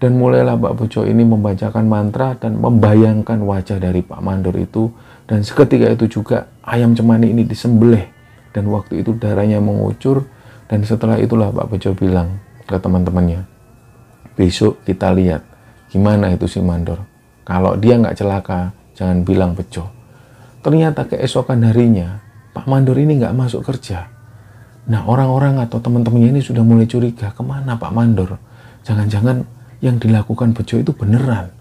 dan mulailah Pak Bejo ini membacakan mantra dan membayangkan wajah dari Pak Mandor itu dan seketika itu juga ayam cemani ini disembelih dan waktu itu darahnya mengucur dan setelah itulah Pak Bejo bilang ke teman-temannya, besok kita lihat gimana itu si Mandor. Kalau dia nggak celaka, jangan bilang Bejo. Ternyata keesokan harinya, Pak Mandor ini nggak masuk kerja. Nah orang-orang atau teman-temannya ini sudah mulai curiga, ke mana Pak Mandor? Jangan-jangan yang dilakukan Bejo itu beneran.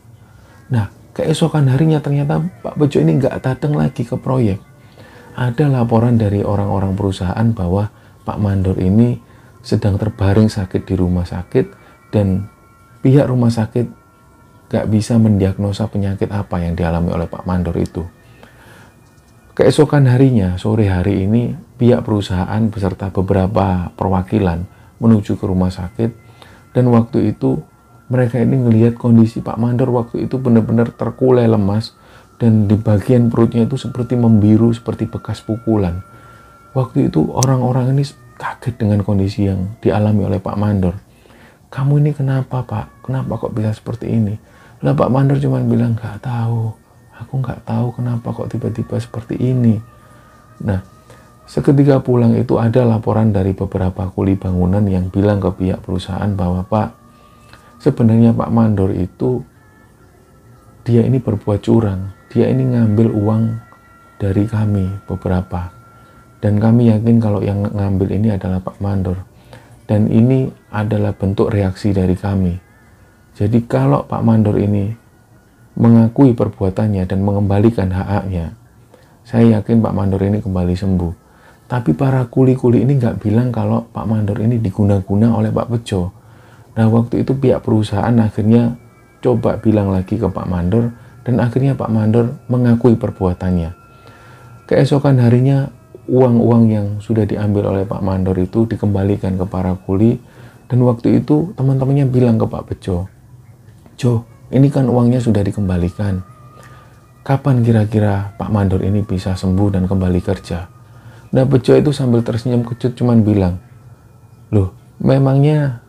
Nah keesokan harinya ternyata Pak Bejo ini nggak datang lagi ke proyek. Ada laporan dari orang-orang perusahaan bahwa Pak Mandor ini sedang terbaring sakit di rumah sakit dan pihak rumah sakit gak bisa mendiagnosa penyakit apa yang dialami oleh Pak Mandor itu. Keesokan harinya, sore hari ini, pihak perusahaan beserta beberapa perwakilan menuju ke rumah sakit dan waktu itu mereka ini melihat kondisi Pak Mandor waktu itu benar-benar terkulai lemas, dan di bagian perutnya itu seperti membiru seperti bekas pukulan. Waktu itu orang-orang ini kaget dengan kondisi yang dialami oleh Pak Mandor. Kamu ini kenapa Pak? Kenapa kok bisa seperti ini? Lah Pak Mandor cuma bilang nggak tahu. Aku nggak tahu kenapa kok tiba-tiba seperti ini. Nah, seketika pulang itu ada laporan dari beberapa kuli bangunan yang bilang ke pihak perusahaan bahwa Pak, sebenarnya Pak Mandor itu dia ini berbuat curang. Dia ini ngambil uang dari kami beberapa. Dan kami yakin kalau yang ngambil ini adalah Pak Mandor. Dan ini adalah bentuk reaksi dari kami. Jadi kalau Pak Mandor ini mengakui perbuatannya dan mengembalikan hak-haknya saya yakin Pak Mandor ini kembali sembuh. Tapi para kuli-kuli ini nggak bilang kalau Pak Mandor ini diguna-guna oleh Pak Bejo nah waktu itu pihak perusahaan akhirnya coba bilang lagi ke Pak Mandor dan akhirnya Pak Mandor mengakui perbuatannya. Keesokan harinya uang-uang yang sudah diambil oleh Pak Mandor itu dikembalikan ke para kuli dan waktu itu teman-temannya bilang ke Pak Bejo, Jo, ini kan uangnya sudah dikembalikan. Kapan kira-kira Pak Mandor ini bisa sembuh dan kembali kerja? Nah Bejo itu sambil tersenyum kecut cuman bilang, loh memangnya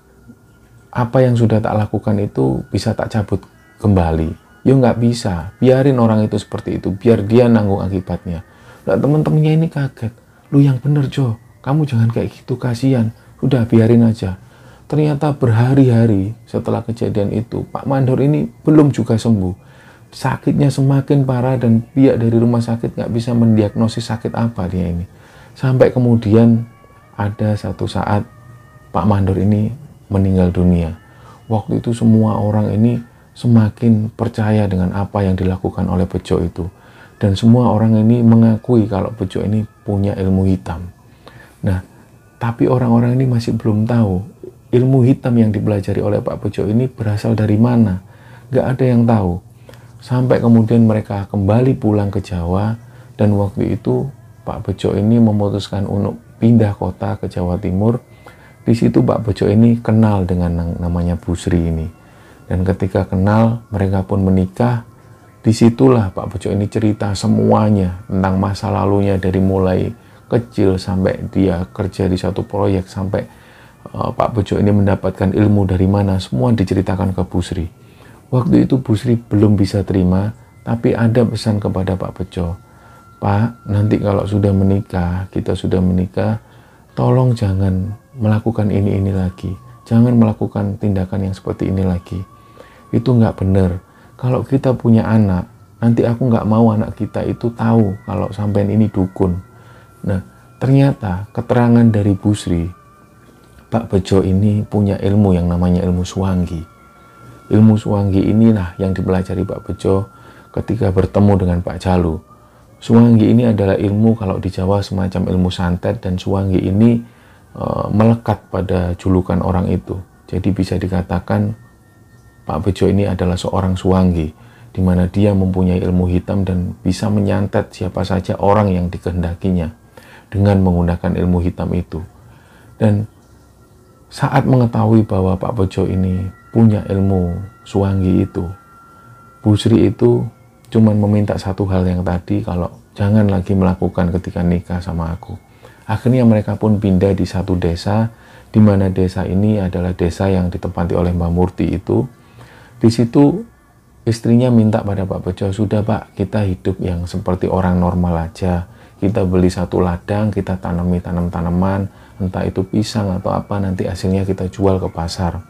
apa yang sudah tak lakukan itu bisa tak cabut kembali? Ya nggak bisa, biarin orang itu seperti itu, biar dia nanggung akibatnya. Nah temen-temennya ini kaget, lu yang bener Jo, kamu jangan kayak gitu, kasihan. Udah biarin aja. Ternyata berhari-hari setelah kejadian itu, Pak Mandor ini belum juga sembuh. Sakitnya semakin parah dan pihak dari rumah sakit nggak bisa mendiagnosis sakit apa dia ini. Sampai kemudian ada satu saat Pak Mandor ini meninggal dunia. Waktu itu semua orang ini semakin percaya dengan apa yang dilakukan oleh Bejo itu. Dan semua orang ini mengakui kalau Bejo ini punya ilmu hitam. Nah, tapi orang-orang ini masih belum tahu ilmu hitam yang dipelajari oleh Pak Bejo ini berasal dari mana. Gak ada yang tahu. Sampai kemudian mereka kembali pulang ke Jawa dan waktu itu Pak Bejo ini memutuskan untuk pindah kota ke Jawa Timur. Di situ Pak Bejo ini kenal dengan namanya Busri ini. Dan ketika kenal, mereka pun menikah. Di situlah Pak Bejo ini cerita semuanya tentang masa lalunya dari mulai kecil sampai dia kerja di satu proyek sampai uh, Pak Bejo ini mendapatkan ilmu dari mana semua diceritakan ke Busri. Waktu itu Busri belum bisa terima, tapi ada pesan kepada Pak Bejo. Pak, nanti kalau sudah menikah, kita sudah menikah, tolong jangan melakukan ini ini lagi. Jangan melakukan tindakan yang seperti ini lagi itu nggak benar. Kalau kita punya anak, nanti aku nggak mau anak kita itu tahu kalau sampean ini dukun. Nah, ternyata keterangan dari Busri, Pak Bejo ini punya ilmu yang namanya ilmu suwangi. Ilmu suwangi inilah yang dipelajari Pak Bejo ketika bertemu dengan Pak Jalu. Suwangi ini adalah ilmu kalau di Jawa semacam ilmu santet dan suwangi ini e, melekat pada julukan orang itu. Jadi bisa dikatakan Pak Bejo ini adalah seorang suwangi, di mana dia mempunyai ilmu hitam dan bisa menyantet siapa saja orang yang dikehendakinya dengan menggunakan ilmu hitam itu. Dan saat mengetahui bahwa Pak Bejo ini punya ilmu suwangi itu, Busri itu cuma meminta satu hal yang tadi kalau jangan lagi melakukan ketika nikah sama aku. Akhirnya mereka pun pindah di satu desa, di mana desa ini adalah desa yang ditempati oleh Mbak Murti itu, di situ istrinya minta pada Pak Bejo, sudah Pak, kita hidup yang seperti orang normal aja. Kita beli satu ladang, kita tanami tanam-tanaman, entah itu pisang atau apa, nanti hasilnya kita jual ke pasar.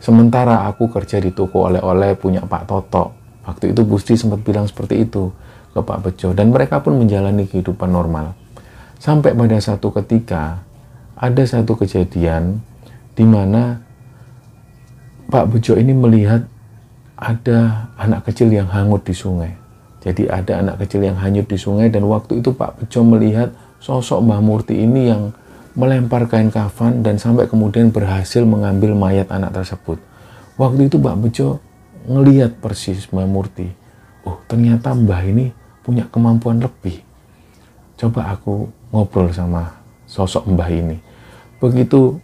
Sementara aku kerja di toko oleh-oleh punya Pak Toto. Waktu itu Gusti sempat bilang seperti itu ke Pak Bejo, dan mereka pun menjalani kehidupan normal. Sampai pada satu ketika, ada satu kejadian di mana Pak Bejo ini melihat ada anak kecil yang hangut di sungai. Jadi ada anak kecil yang hanyut di sungai dan waktu itu Pak Bejo melihat sosok Mbah Murti ini yang melempar kain kafan dan sampai kemudian berhasil mengambil mayat anak tersebut. Waktu itu Pak Bejo ngeliat persis Mbah Murti. Oh ternyata Mbah ini punya kemampuan lebih. Coba aku ngobrol sama sosok Mbah ini. Begitu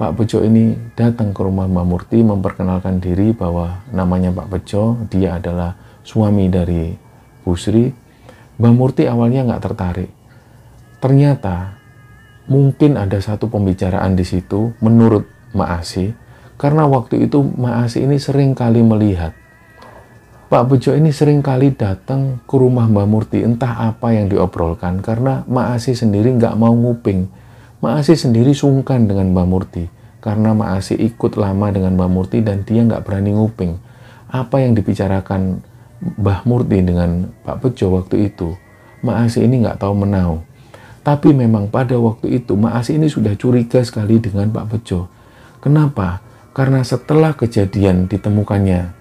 Pak Bejo ini datang ke rumah Mbak Murti memperkenalkan diri bahwa namanya Pak Bejo, dia adalah suami dari Bu Sri, Mbak Murti awalnya nggak tertarik. Ternyata mungkin ada satu pembicaraan di situ menurut Mbak Asi, karena waktu itu Mbak Asi ini sering kali melihat Pak Bejo ini sering kali datang ke rumah Mbak Murti, entah apa yang diobrolkan, karena Mbak Asi sendiri nggak mau nguping. Mbak Asi sendiri sungkan dengan Mbak Murti, karena Mbak Asi ikut lama dengan Mbak Murti dan dia nggak berani nguping. Apa yang dibicarakan Mbah Murti dengan Pak Bejo waktu itu, Mbak Asi ini nggak tahu menau. Tapi memang pada waktu itu Mbak Asi ini sudah curiga sekali dengan Pak Bejo. Kenapa? Karena setelah kejadian ditemukannya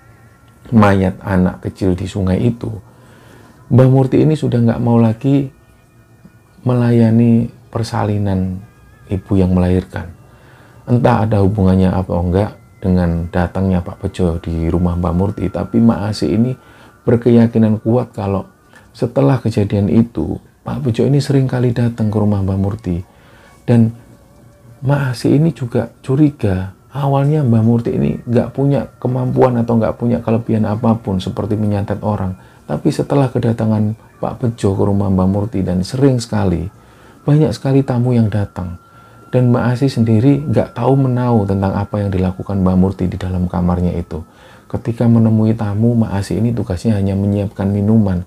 mayat anak kecil di sungai itu, Mbah Murti ini sudah nggak mau lagi melayani persalinan ibu yang melahirkan. Entah ada hubungannya apa enggak dengan datangnya Pak Bejo di rumah Mbah Murti, tapi Mak Asi ini berkeyakinan kuat kalau setelah kejadian itu, Pak Bejo ini sering kali datang ke rumah Mbah Murti. Dan Mak Asi ini juga curiga awalnya Mbah Murti ini nggak punya kemampuan atau nggak punya kelebihan apa pun seperti menyantet orang. Tapi setelah kedatangan Pak Bejo ke rumah Mbah Murti dan sering sekali, banyak sekali tamu yang datang. Dan Mbak Asi sendiri nggak tahu menau tentang apa yang dilakukan Mbak Murti di dalam kamarnya itu. Ketika menemui tamu, Mbak Asi ini tugasnya hanya menyiapkan minuman.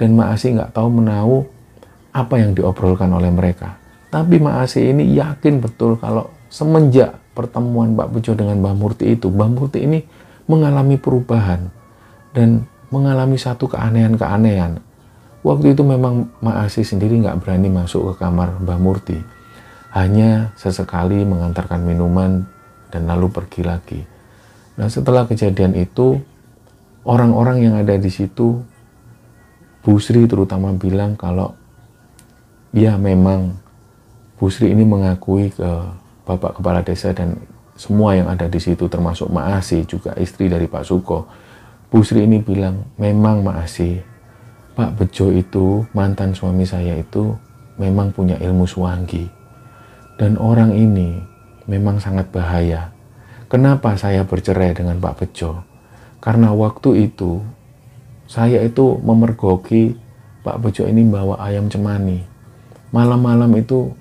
Dan Mbak Asi nggak tahu menau apa yang diobrolkan oleh mereka. Tapi Mbak Asi ini yakin betul kalau semenjak pertemuan Mbak Bejo dengan Mbak Murti itu, Mbak Murti ini mengalami perubahan dan mengalami satu keanehan-keanehan. Waktu itu memang Mbak Asi sendiri nggak berani masuk ke kamar Mbak Murti. Hanya sesekali mengantarkan minuman dan lalu pergi lagi. Nah setelah kejadian itu, orang-orang yang ada di situ, Bu Sri terutama bilang kalau ya memang Bu Sri ini mengakui ke Bapak Kepala Desa dan semua yang ada di situ termasuk Maasi juga istri dari Pak Suko. Bu Sri ini bilang, memang Maasi, Pak Bejo itu, mantan suami saya itu memang punya ilmu suanggi. Dan orang ini memang sangat bahaya. Kenapa saya bercerai dengan Pak Bejo? Karena waktu itu saya itu memergoki Pak Bejo ini bawa ayam cemani. Malam-malam itu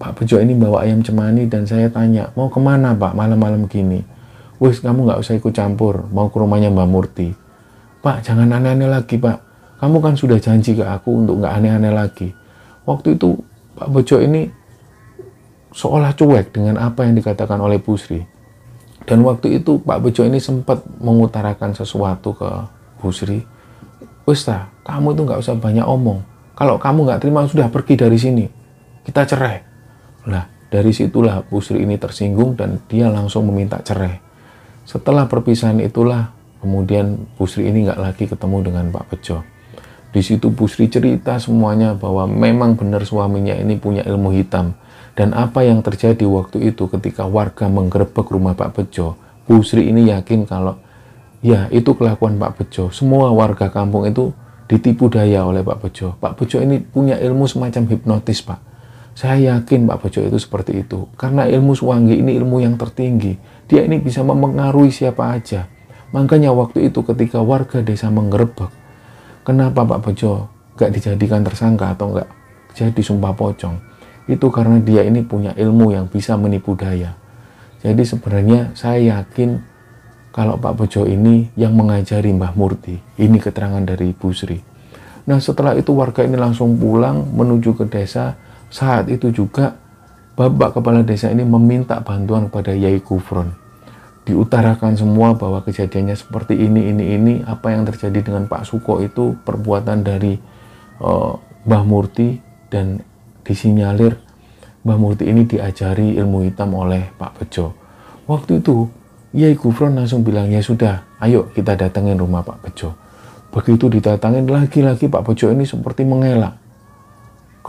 Pak Bejo ini bawa ayam cemani dan saya tanya, mau ke mana Pak malam-malam gini? Wis kamu nggak usah ikut campur, mau ke rumahnya Mbak Murti. Pak jangan aneh-aneh lagi Pak, kamu kan sudah janji ke aku untuk nggak aneh-aneh lagi. Waktu itu Pak Bejo ini seolah cuek dengan apa yang dikatakan oleh Busri. Dan waktu itu Pak Bejo ini sempat mengutarakan sesuatu ke Busri. Wis kamu itu nggak usah banyak omong. Kalau kamu nggak terima sudah pergi dari sini. Kita cerai. Lah, dari situlah Busri ini tersinggung dan dia langsung meminta cerai. Setelah perpisahan itulah, kemudian Busri ini nggak lagi ketemu dengan Pak Bejo. Di situ Busri cerita semuanya bahwa memang benar suaminya ini punya ilmu hitam. Dan apa yang terjadi waktu itu ketika warga menggerebek rumah Pak Bejo, Busri ini yakin kalau ya itu kelakuan Pak Bejo. Semua warga kampung itu ditipu daya oleh Pak Bejo. Pak Bejo ini punya ilmu semacam hipnotis, Pak. Saya yakin Pak Bejo itu seperti itu. Karena ilmu Suwangi ini ilmu yang tertinggi. Dia ini bisa mempengaruhi siapa aja. Makanya waktu itu ketika warga desa menggerebek, kenapa Pak Bejo gak dijadikan tersangka atau gak jadi sumpah pocong? Itu karena dia ini punya ilmu yang bisa menipu daya. Jadi sebenarnya saya yakin kalau Pak Bejo ini yang mengajari Mbah Murti. Ini keterangan dari Ibu Sri. Nah setelah itu warga ini langsung pulang menuju ke desa saat itu juga Bapak Kepala Desa ini meminta bantuan kepada Yai Kufron. Diutarakan semua bahwa kejadiannya seperti ini, ini, ini. Apa yang terjadi dengan Pak Suko itu perbuatan dari uh, Mbah Murti dan disinyalir Mbah Murti ini diajari ilmu hitam oleh Pak Bejo. Waktu itu Yai Kufron langsung bilang, ya sudah, ayo kita datangin rumah Pak Bejo. Begitu didatangin, lagi-lagi Pak Bejo ini seperti mengelak.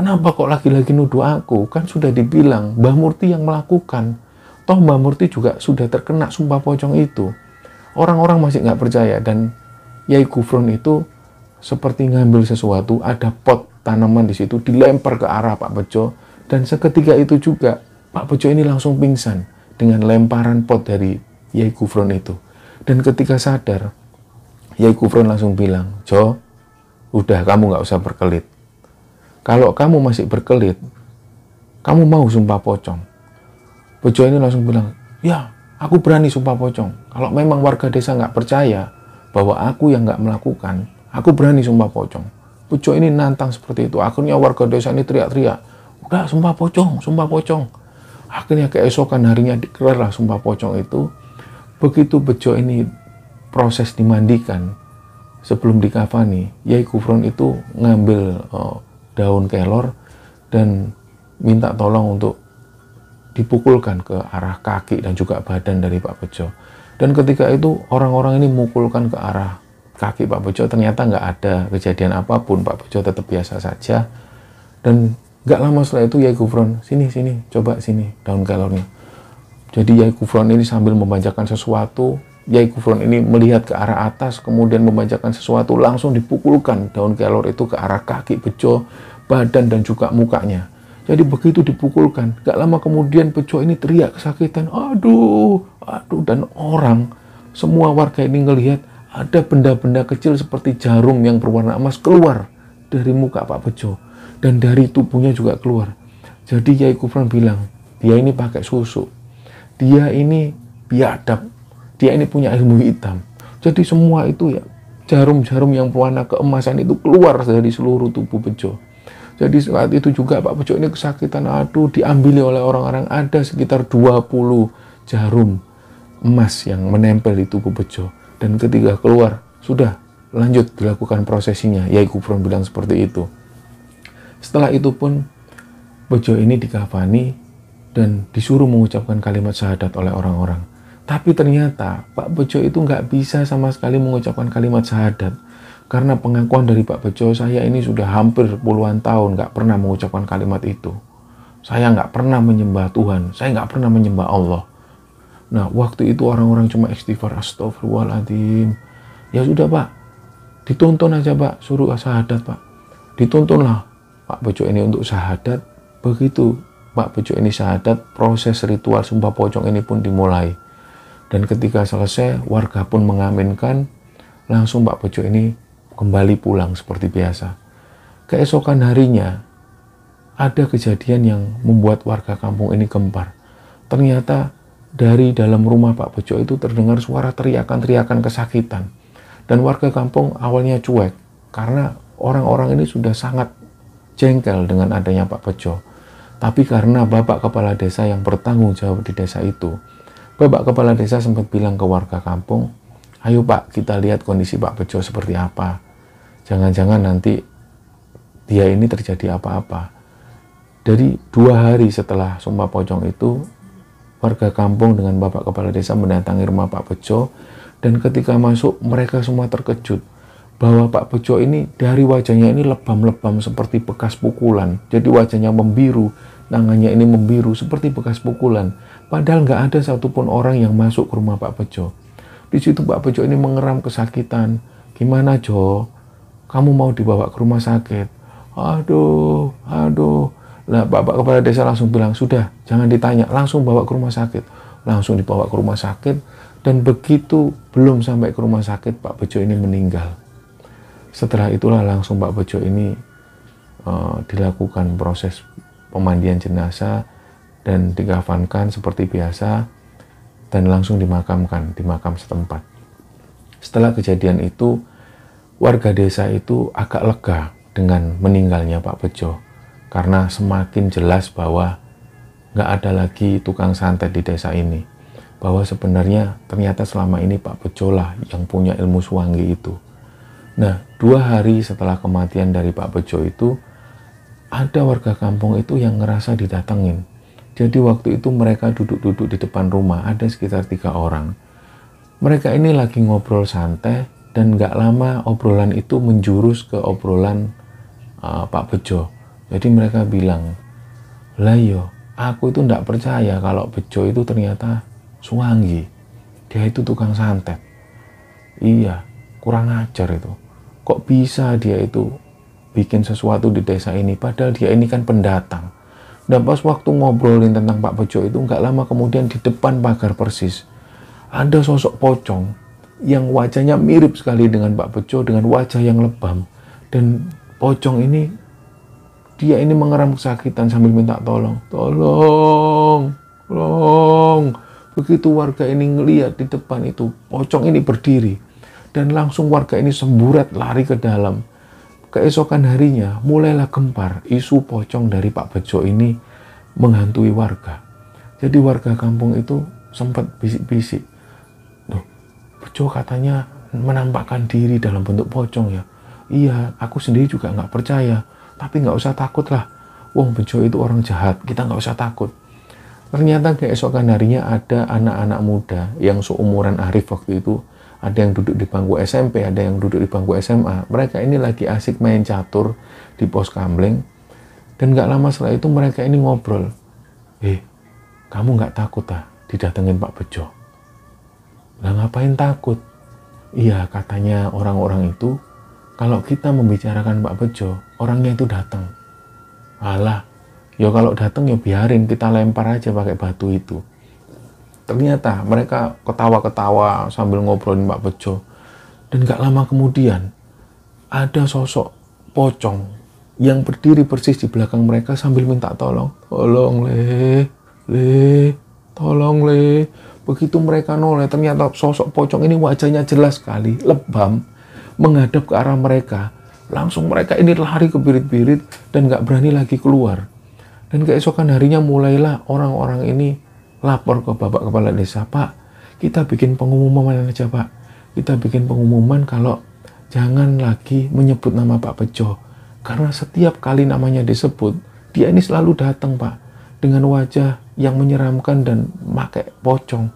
Kenapa kok lagi-lagi nuduh aku? Kan sudah dibilang Mbah Murti yang melakukan. Toh Mbah Murti juga sudah terkena sumpah pocong itu. Orang-orang masih nggak percaya dan Yai Gufron itu seperti ngambil sesuatu, ada pot tanaman di situ dilempar ke arah Pak Bejo dan seketika itu juga Pak Bejo ini langsung pingsan dengan lemparan pot dari Yai Gufron itu. Dan ketika sadar, Yai Kufron langsung bilang, Jo, udah kamu nggak usah berkelit. Kalau kamu masih berkelit, kamu mau sumpah pocong. Bejo ini langsung bilang, ya aku berani sumpah pocong. Kalau memang warga desa nggak percaya bahwa aku yang nggak melakukan, aku berani sumpah pocong. Bejo ini nantang seperti itu. Akhirnya warga desa ini teriak-teriak, udah sumpah pocong, sumpah pocong. Akhirnya keesokan harinya lah sumpah pocong itu. Begitu Bejo ini proses dimandikan sebelum dikafani, Yai Kufron itu ngambil oh, daun kelor dan minta tolong untuk dipukulkan ke arah kaki dan juga badan dari Pak Bejo. Dan ketika itu orang-orang ini mukulkan ke arah kaki Pak Bejo, ternyata nggak ada kejadian apa pun. Pak Bejo tetap biasa saja. Dan nggak lama setelah itu Yai Gufron, sini, sini, coba sini daun kelornya. Jadi Yai Gufron ini sambil membacakan sesuatu, Yai Gufron ini melihat ke arah atas, kemudian membacakan sesuatu, langsung dipukulkan daun kelor itu ke arah kaki Bejo, badan dan juga mukanya. Jadi begitu dipukulkan, gak lama kemudian Bejo ini teriak kesakitan, aduh, aduh, dan orang, semua warga ini ngelihat ada benda-benda kecil seperti jarum yang berwarna emas keluar dari muka Pak Bejo. Dan dari tubuhnya juga keluar. Jadi Yai Kufran bilang, dia ini pakai susu. Dia ini biadab. Dia ini punya ilmu hitam. Jadi semua itu ya, jarum-jarum yang berwarna keemasan itu keluar dari seluruh tubuh Bejo. Jadi saat itu juga Pak Bejo ini kesakitan, aduh diambil oleh orang-orang ada sekitar 20 jarum emas yang menempel di tubuh Bejo. Dan ketika keluar, sudah lanjut dilakukan prosesinya. Yai Kufron bilang seperti itu. Setelah itu pun Bejo ini dikafani dan disuruh mengucapkan kalimat syahadat oleh orang-orang. Tapi ternyata Pak Bejo itu nggak bisa sama sekali mengucapkan kalimat syahadat karena pengakuan dari Pak Bejo, saya ini sudah hampir puluhan tahun nggak pernah mengucapkan kalimat itu. Saya nggak pernah menyembah Tuhan, saya nggak pernah menyembah Allah. Nah, waktu itu orang-orang cuma istighfar astagfirullahaladzim. Ya sudah Pak, dituntun aja Pak, suruh syahadat Pak. Dituntunlah Pak Bejo ini untuk syahadat. Begitu Pak Bejo ini syahadat, proses ritual sumpah pocong ini pun dimulai. Dan ketika selesai, warga pun mengaminkan, langsung Pak Bejo ini kembali pulang seperti biasa. Keesokan harinya, ada kejadian yang membuat warga kampung ini gempar. Ternyata dari dalam rumah Pak Bejo itu terdengar suara teriakan-teriakan kesakitan. Dan warga kampung awalnya cuek karena orang-orang ini sudah sangat jengkel dengan adanya Pak Bejo. Tapi karena Bapak Kepala Desa yang bertanggung jawab di desa itu, Bapak Kepala Desa sempat bilang ke warga kampung, ayo Pak kita lihat kondisi Pak Bejo seperti apa jangan-jangan nanti dia ini terjadi apa-apa. Dari dua hari setelah Sumpah Pocong itu, warga kampung dengan Bapak Kepala Desa mendatangi rumah Pak Bejo, dan ketika masuk mereka semua terkejut bahwa Pak Bejo ini dari wajahnya ini lebam-lebam seperti bekas pukulan. Jadi wajahnya membiru, tangannya ini membiru seperti bekas pukulan. Padahal nggak ada satupun orang yang masuk ke rumah Pak Bejo. Di situ Pak Bejo ini mengeram kesakitan. Gimana Jo? kamu mau dibawa ke rumah sakit. Aduh, aduh. Nah, Bapak Kepala Desa langsung bilang, sudah, jangan ditanya, langsung bawa ke rumah sakit. Langsung dibawa ke rumah sakit, dan begitu belum sampai ke rumah sakit, Pak Bejo ini meninggal. Setelah itulah langsung Pak Bejo ini uh, dilakukan proses pemandian jenazah dan dikafankan seperti biasa dan langsung dimakamkan di makam setempat. Setelah kejadian itu, warga desa itu agak lega dengan meninggalnya Pak Bejo karena semakin jelas bahwa nggak ada lagi tukang santet di desa ini bahwa sebenarnya ternyata selama ini Pak Bejo lah yang punya ilmu suwangi itu nah dua hari setelah kematian dari Pak Bejo itu ada warga kampung itu yang ngerasa didatengin jadi waktu itu mereka duduk-duduk di depan rumah ada sekitar tiga orang mereka ini lagi ngobrol santai dan nggak lama obrolan itu menjurus ke obrolan uh, Pak Bejo. Jadi mereka bilang, lah yo, aku itu nggak percaya kalau Bejo itu ternyata suwangi. Dia itu tukang santet. Iya, kurang ajar itu. Kok bisa dia itu bikin sesuatu di desa ini, padahal dia ini kan pendatang. Dan pas waktu ngobrolin tentang Pak Bejo itu nggak lama kemudian di depan pagar persis ada sosok pocong yang wajahnya mirip sekali dengan Pak Bejo dengan wajah yang lebam. Dan pocong ini dia ini mengeram kesakitan sambil minta tolong. Tolong tolong. Begitu warga ini ngelihat di depan itu pocong ini berdiri. Dan langsung warga ini semburat lari ke dalam keesokan harinya mulailah gempar isu pocong dari Pak Bejo ini menghantui warga jadi warga kampung itu sempat bisik-bisik Bejo katanya menampakkan diri dalam bentuk pocong ya. Iya, aku sendiri juga nggak percaya. Tapi nggak usah takut lah. Wong Bejo itu orang jahat, kita nggak usah takut. Ternyata keesokan harinya ada anak-anak muda yang seumuran Arif waktu itu. Ada yang duduk di bangku SMP, ada yang duduk di bangku SMA. Mereka ini lagi asik main catur di pos kamling. Dan nggak lama setelah itu mereka ini ngobrol. Eh, kamu nggak takut ah didatengin Pak Bejo? Lah ngapain takut? Iya katanya orang-orang itu kalau kita membicarakan Pak Bejo, orangnya itu datang. Alah, ya kalau datang ya biarin kita lempar aja pakai batu itu. Ternyata mereka ketawa-ketawa sambil ngobrolin Pak Bejo. Dan gak lama kemudian ada sosok pocong yang berdiri persis di belakang mereka sambil minta tolong. Tolong le, le, tolong le. Begitu mereka noleh, ternyata sosok pocong ini wajahnya jelas sekali, lebam, menghadap ke arah mereka. Langsung mereka ini lari ke birit-birit dan gak berani lagi keluar. Dan keesokan harinya mulailah orang-orang ini lapor ke bapak kepala desa, Pak, kita bikin pengumuman aja Pak. Kita bikin pengumuman kalau jangan lagi menyebut nama Pak Bejo. Karena setiap kali namanya disebut, dia ini selalu datang Pak. Dengan wajah yang menyeramkan dan pakai pocong.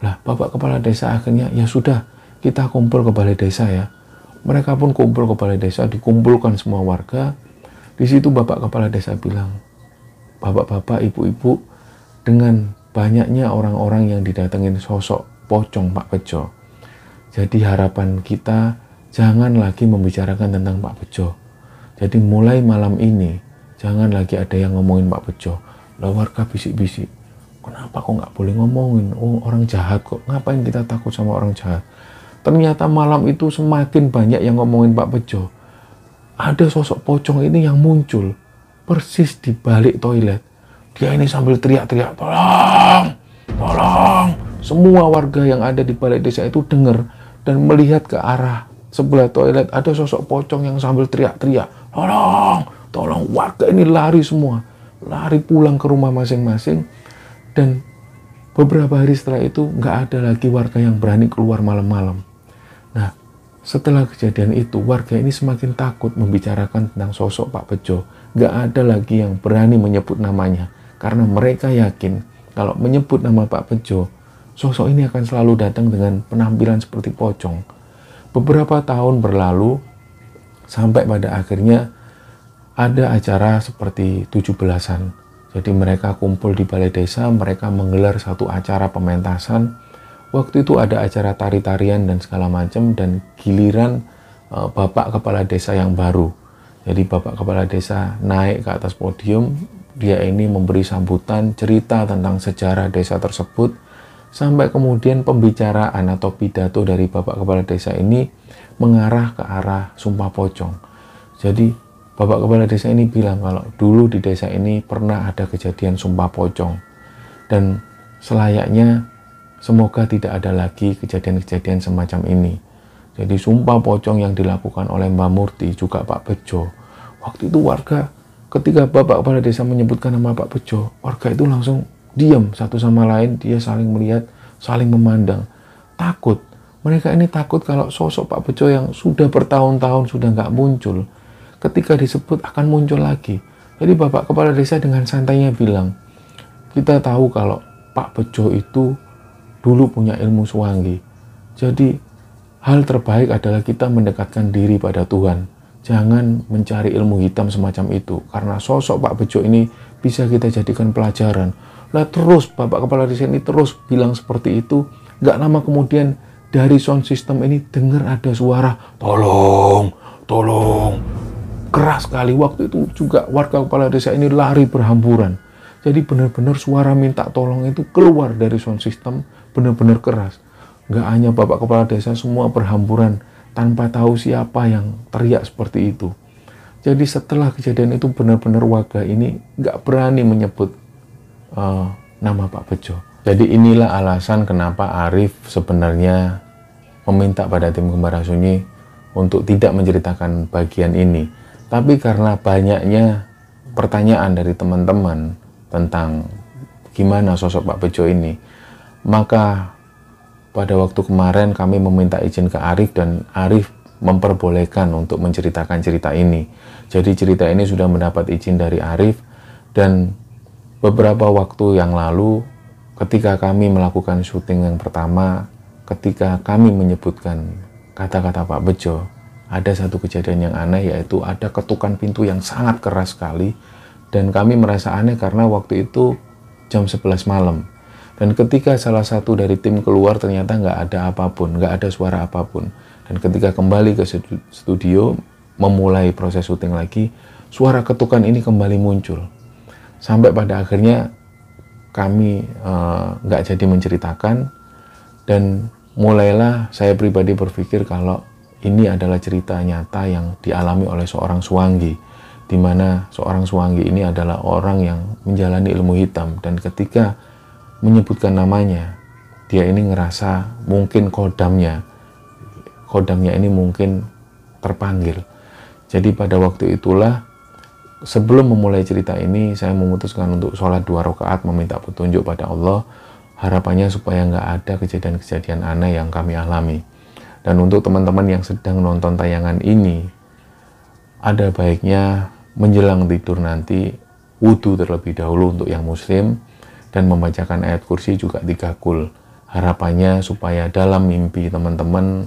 Lah, Bapak Kepala Desa akhirnya, ya sudah, kita kumpul ke balai desa ya. Mereka pun kumpul ke balai desa, dikumpulkan semua warga. Di situ Bapak Kepala Desa bilang, Bapak-bapak, ibu-ibu, dengan banyaknya orang-orang yang didatengin sosok pocong Pak Bejo. Jadi harapan kita jangan lagi membicarakan tentang Pak Bejo. Jadi mulai malam ini, jangan lagi ada yang ngomongin Pak Bejo lah warga bisik-bisik. Kenapa kok nggak boleh ngomongin? Oh orang jahat kok. Ngapain kita takut sama orang jahat? Ternyata malam itu semakin banyak yang ngomongin Pak Bejo. Ada sosok pocong ini yang muncul persis di balik toilet. Dia ini sambil teriak-teriak, tolong, tolong. Semua warga yang ada di balik desa itu dengar dan melihat ke arah sebelah toilet ada sosok pocong yang sambil teriak-teriak, tolong, tolong. Warga ini lari semua lari pulang ke rumah masing-masing dan beberapa hari setelah itu nggak ada lagi warga yang berani keluar malam-malam. Nah, setelah kejadian itu warga ini semakin takut membicarakan tentang sosok Pak Bejo. Nggak ada lagi yang berani menyebut namanya karena mereka yakin kalau menyebut nama Pak Bejo, sosok ini akan selalu datang dengan penampilan seperti pocong. Beberapa tahun berlalu sampai pada akhirnya ada acara seperti tujuh belasan. Jadi mereka kumpul di balai desa, mereka menggelar satu acara pementasan. Waktu itu ada acara tari-tarian dan segala macam dan giliran uh, bapak kepala desa yang baru. Jadi bapak kepala desa naik ke atas podium, dia ini memberi sambutan cerita tentang sejarah desa tersebut sampai kemudian pembicaraan atau pidato dari bapak kepala desa ini mengarah ke arah sumpah pocong. Jadi Bapak Kepala Desa ini bilang kalau dulu di desa ini pernah ada kejadian sumpah pocong. Dan selayaknya semoga tidak ada lagi kejadian-kejadian semacam ini. Jadi sumpah pocong yang dilakukan oleh Mbak Murti juga Pak Bejo. Waktu itu warga ketika Bapak Kepala Desa menyebutkan nama Pak Bejo, warga itu langsung diam satu sama lain, dia saling melihat, saling memandang. Takut. Mereka ini takut kalau sosok Pak Bejo yang sudah bertahun-tahun sudah nggak muncul, ketika disebut akan muncul lagi. Jadi Bapak Kepala Desa dengan santainya bilang, kita tahu kalau Pak Bejo itu dulu punya ilmu suwangi. Jadi hal terbaik adalah kita mendekatkan diri pada Tuhan. Jangan mencari ilmu hitam semacam itu. Karena sosok Pak Bejo ini bisa kita jadikan pelajaran. Lah terus Bapak Kepala Desa ini terus bilang seperti itu. Gak lama kemudian dari sound system ini dengar ada suara, tolong, tolong, keras sekali waktu itu juga warga kepala desa ini lari berhamburan jadi benar-benar suara minta tolong itu keluar dari sound system benar-benar keras Nggak hanya Bapak Kepala Desa semua berhamburan tanpa tahu siapa yang teriak seperti itu. Jadi setelah kejadian itu benar-benar warga ini nggak berani menyebut uh, nama Pak Bejo. Jadi inilah alasan kenapa Arif sebenarnya meminta pada tim Kembara Sunyi untuk tidak menceritakan bagian ini. Tapi karena banyaknya pertanyaan dari teman-teman tentang gimana sosok Pak Bejo ini, maka pada waktu kemarin kami meminta izin ke Arif dan Arif memperbolehkan untuk menceritakan cerita ini. Jadi cerita ini sudah mendapat izin dari Arif dan beberapa waktu yang lalu ketika kami melakukan syuting yang pertama, ketika kami menyebutkan kata-kata Pak Bejo, ada satu kejadian yang aneh yaitu ada ketukan pintu yang sangat keras sekali dan kami merasa aneh karena waktu itu jam 11 malam dan ketika salah satu dari tim keluar ternyata nggak ada apa pun, nggak ada suara apa pun. Dan ketika kembali ke studio, memulai proses syuting lagi, suara ketukan ini kembali muncul. Sampai pada akhirnya kami uh, nggak jadi menceritakan dan mulailah saya pribadi berpikir kalau ini adalah cerita nyata yang dialami oleh seorang suwangi di mana seorang suwangi ini adalah orang yang menjalani ilmu hitam dan ketika menyebutkan namanya, dia ini ngerasa mungkin kodamnya, kodamnya ini mungkin terpanggil. Jadi pada waktu itulah sebelum memulai cerita ini saya memutuskan untuk sholat dua rakaat meminta petunjuk pada Allah harapannya supaya nggak ada kejadian-kejadian aneh yang kami alami dan untuk teman-teman yang sedang nonton tayangan ini ada baiknya menjelang tidur nanti wudhu terlebih dahulu untuk yang muslim dan membacakan ayat kursi juga tiga kul. Harapannya supaya dalam mimpi teman-teman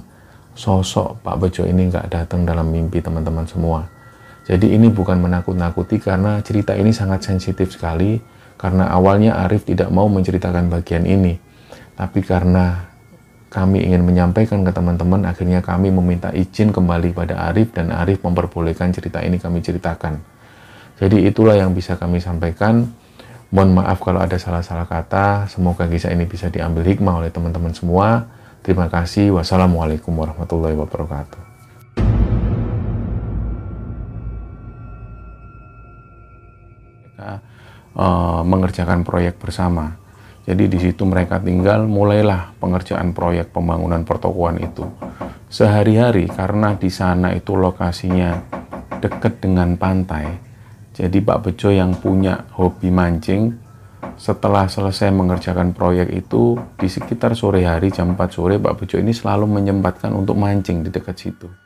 sosok Pak Bejo ini nggak datang dalam mimpi teman-teman semua. Jadi ini bukan menakut-nakuti karena cerita ini sangat sensitif sekali karena awalnya Arif tidak mau menceritakan bagian ini. Tapi karena kami ingin menyampaikan ke teman-teman, akhirnya kami meminta izin kembali pada Arif dan Arif memperbolehkan cerita ini kami ceritakan. Jadi itulah yang bisa kami sampaikan. Mohon maaf kalau ada salah-salah kata. Semoga kisah ini bisa diambil hikmah oleh teman-teman semua. Terima kasih. Wassalamualaikum warahmatullahi wabarakatuh. Uh, mengerjakan proyek bersama. Jadi di situ mereka tinggal, mulailah pengerjaan proyek pembangunan pertokoan itu. Sehari-hari karena di sana itu lokasinya dekat dengan pantai, jadi Pak Bejo yang punya hobi mancing, setelah selesai mengerjakan proyek itu, di sekitar sore hari jam 4 sore Pak Bejo ini selalu menyempatkan untuk mancing di dekat situ.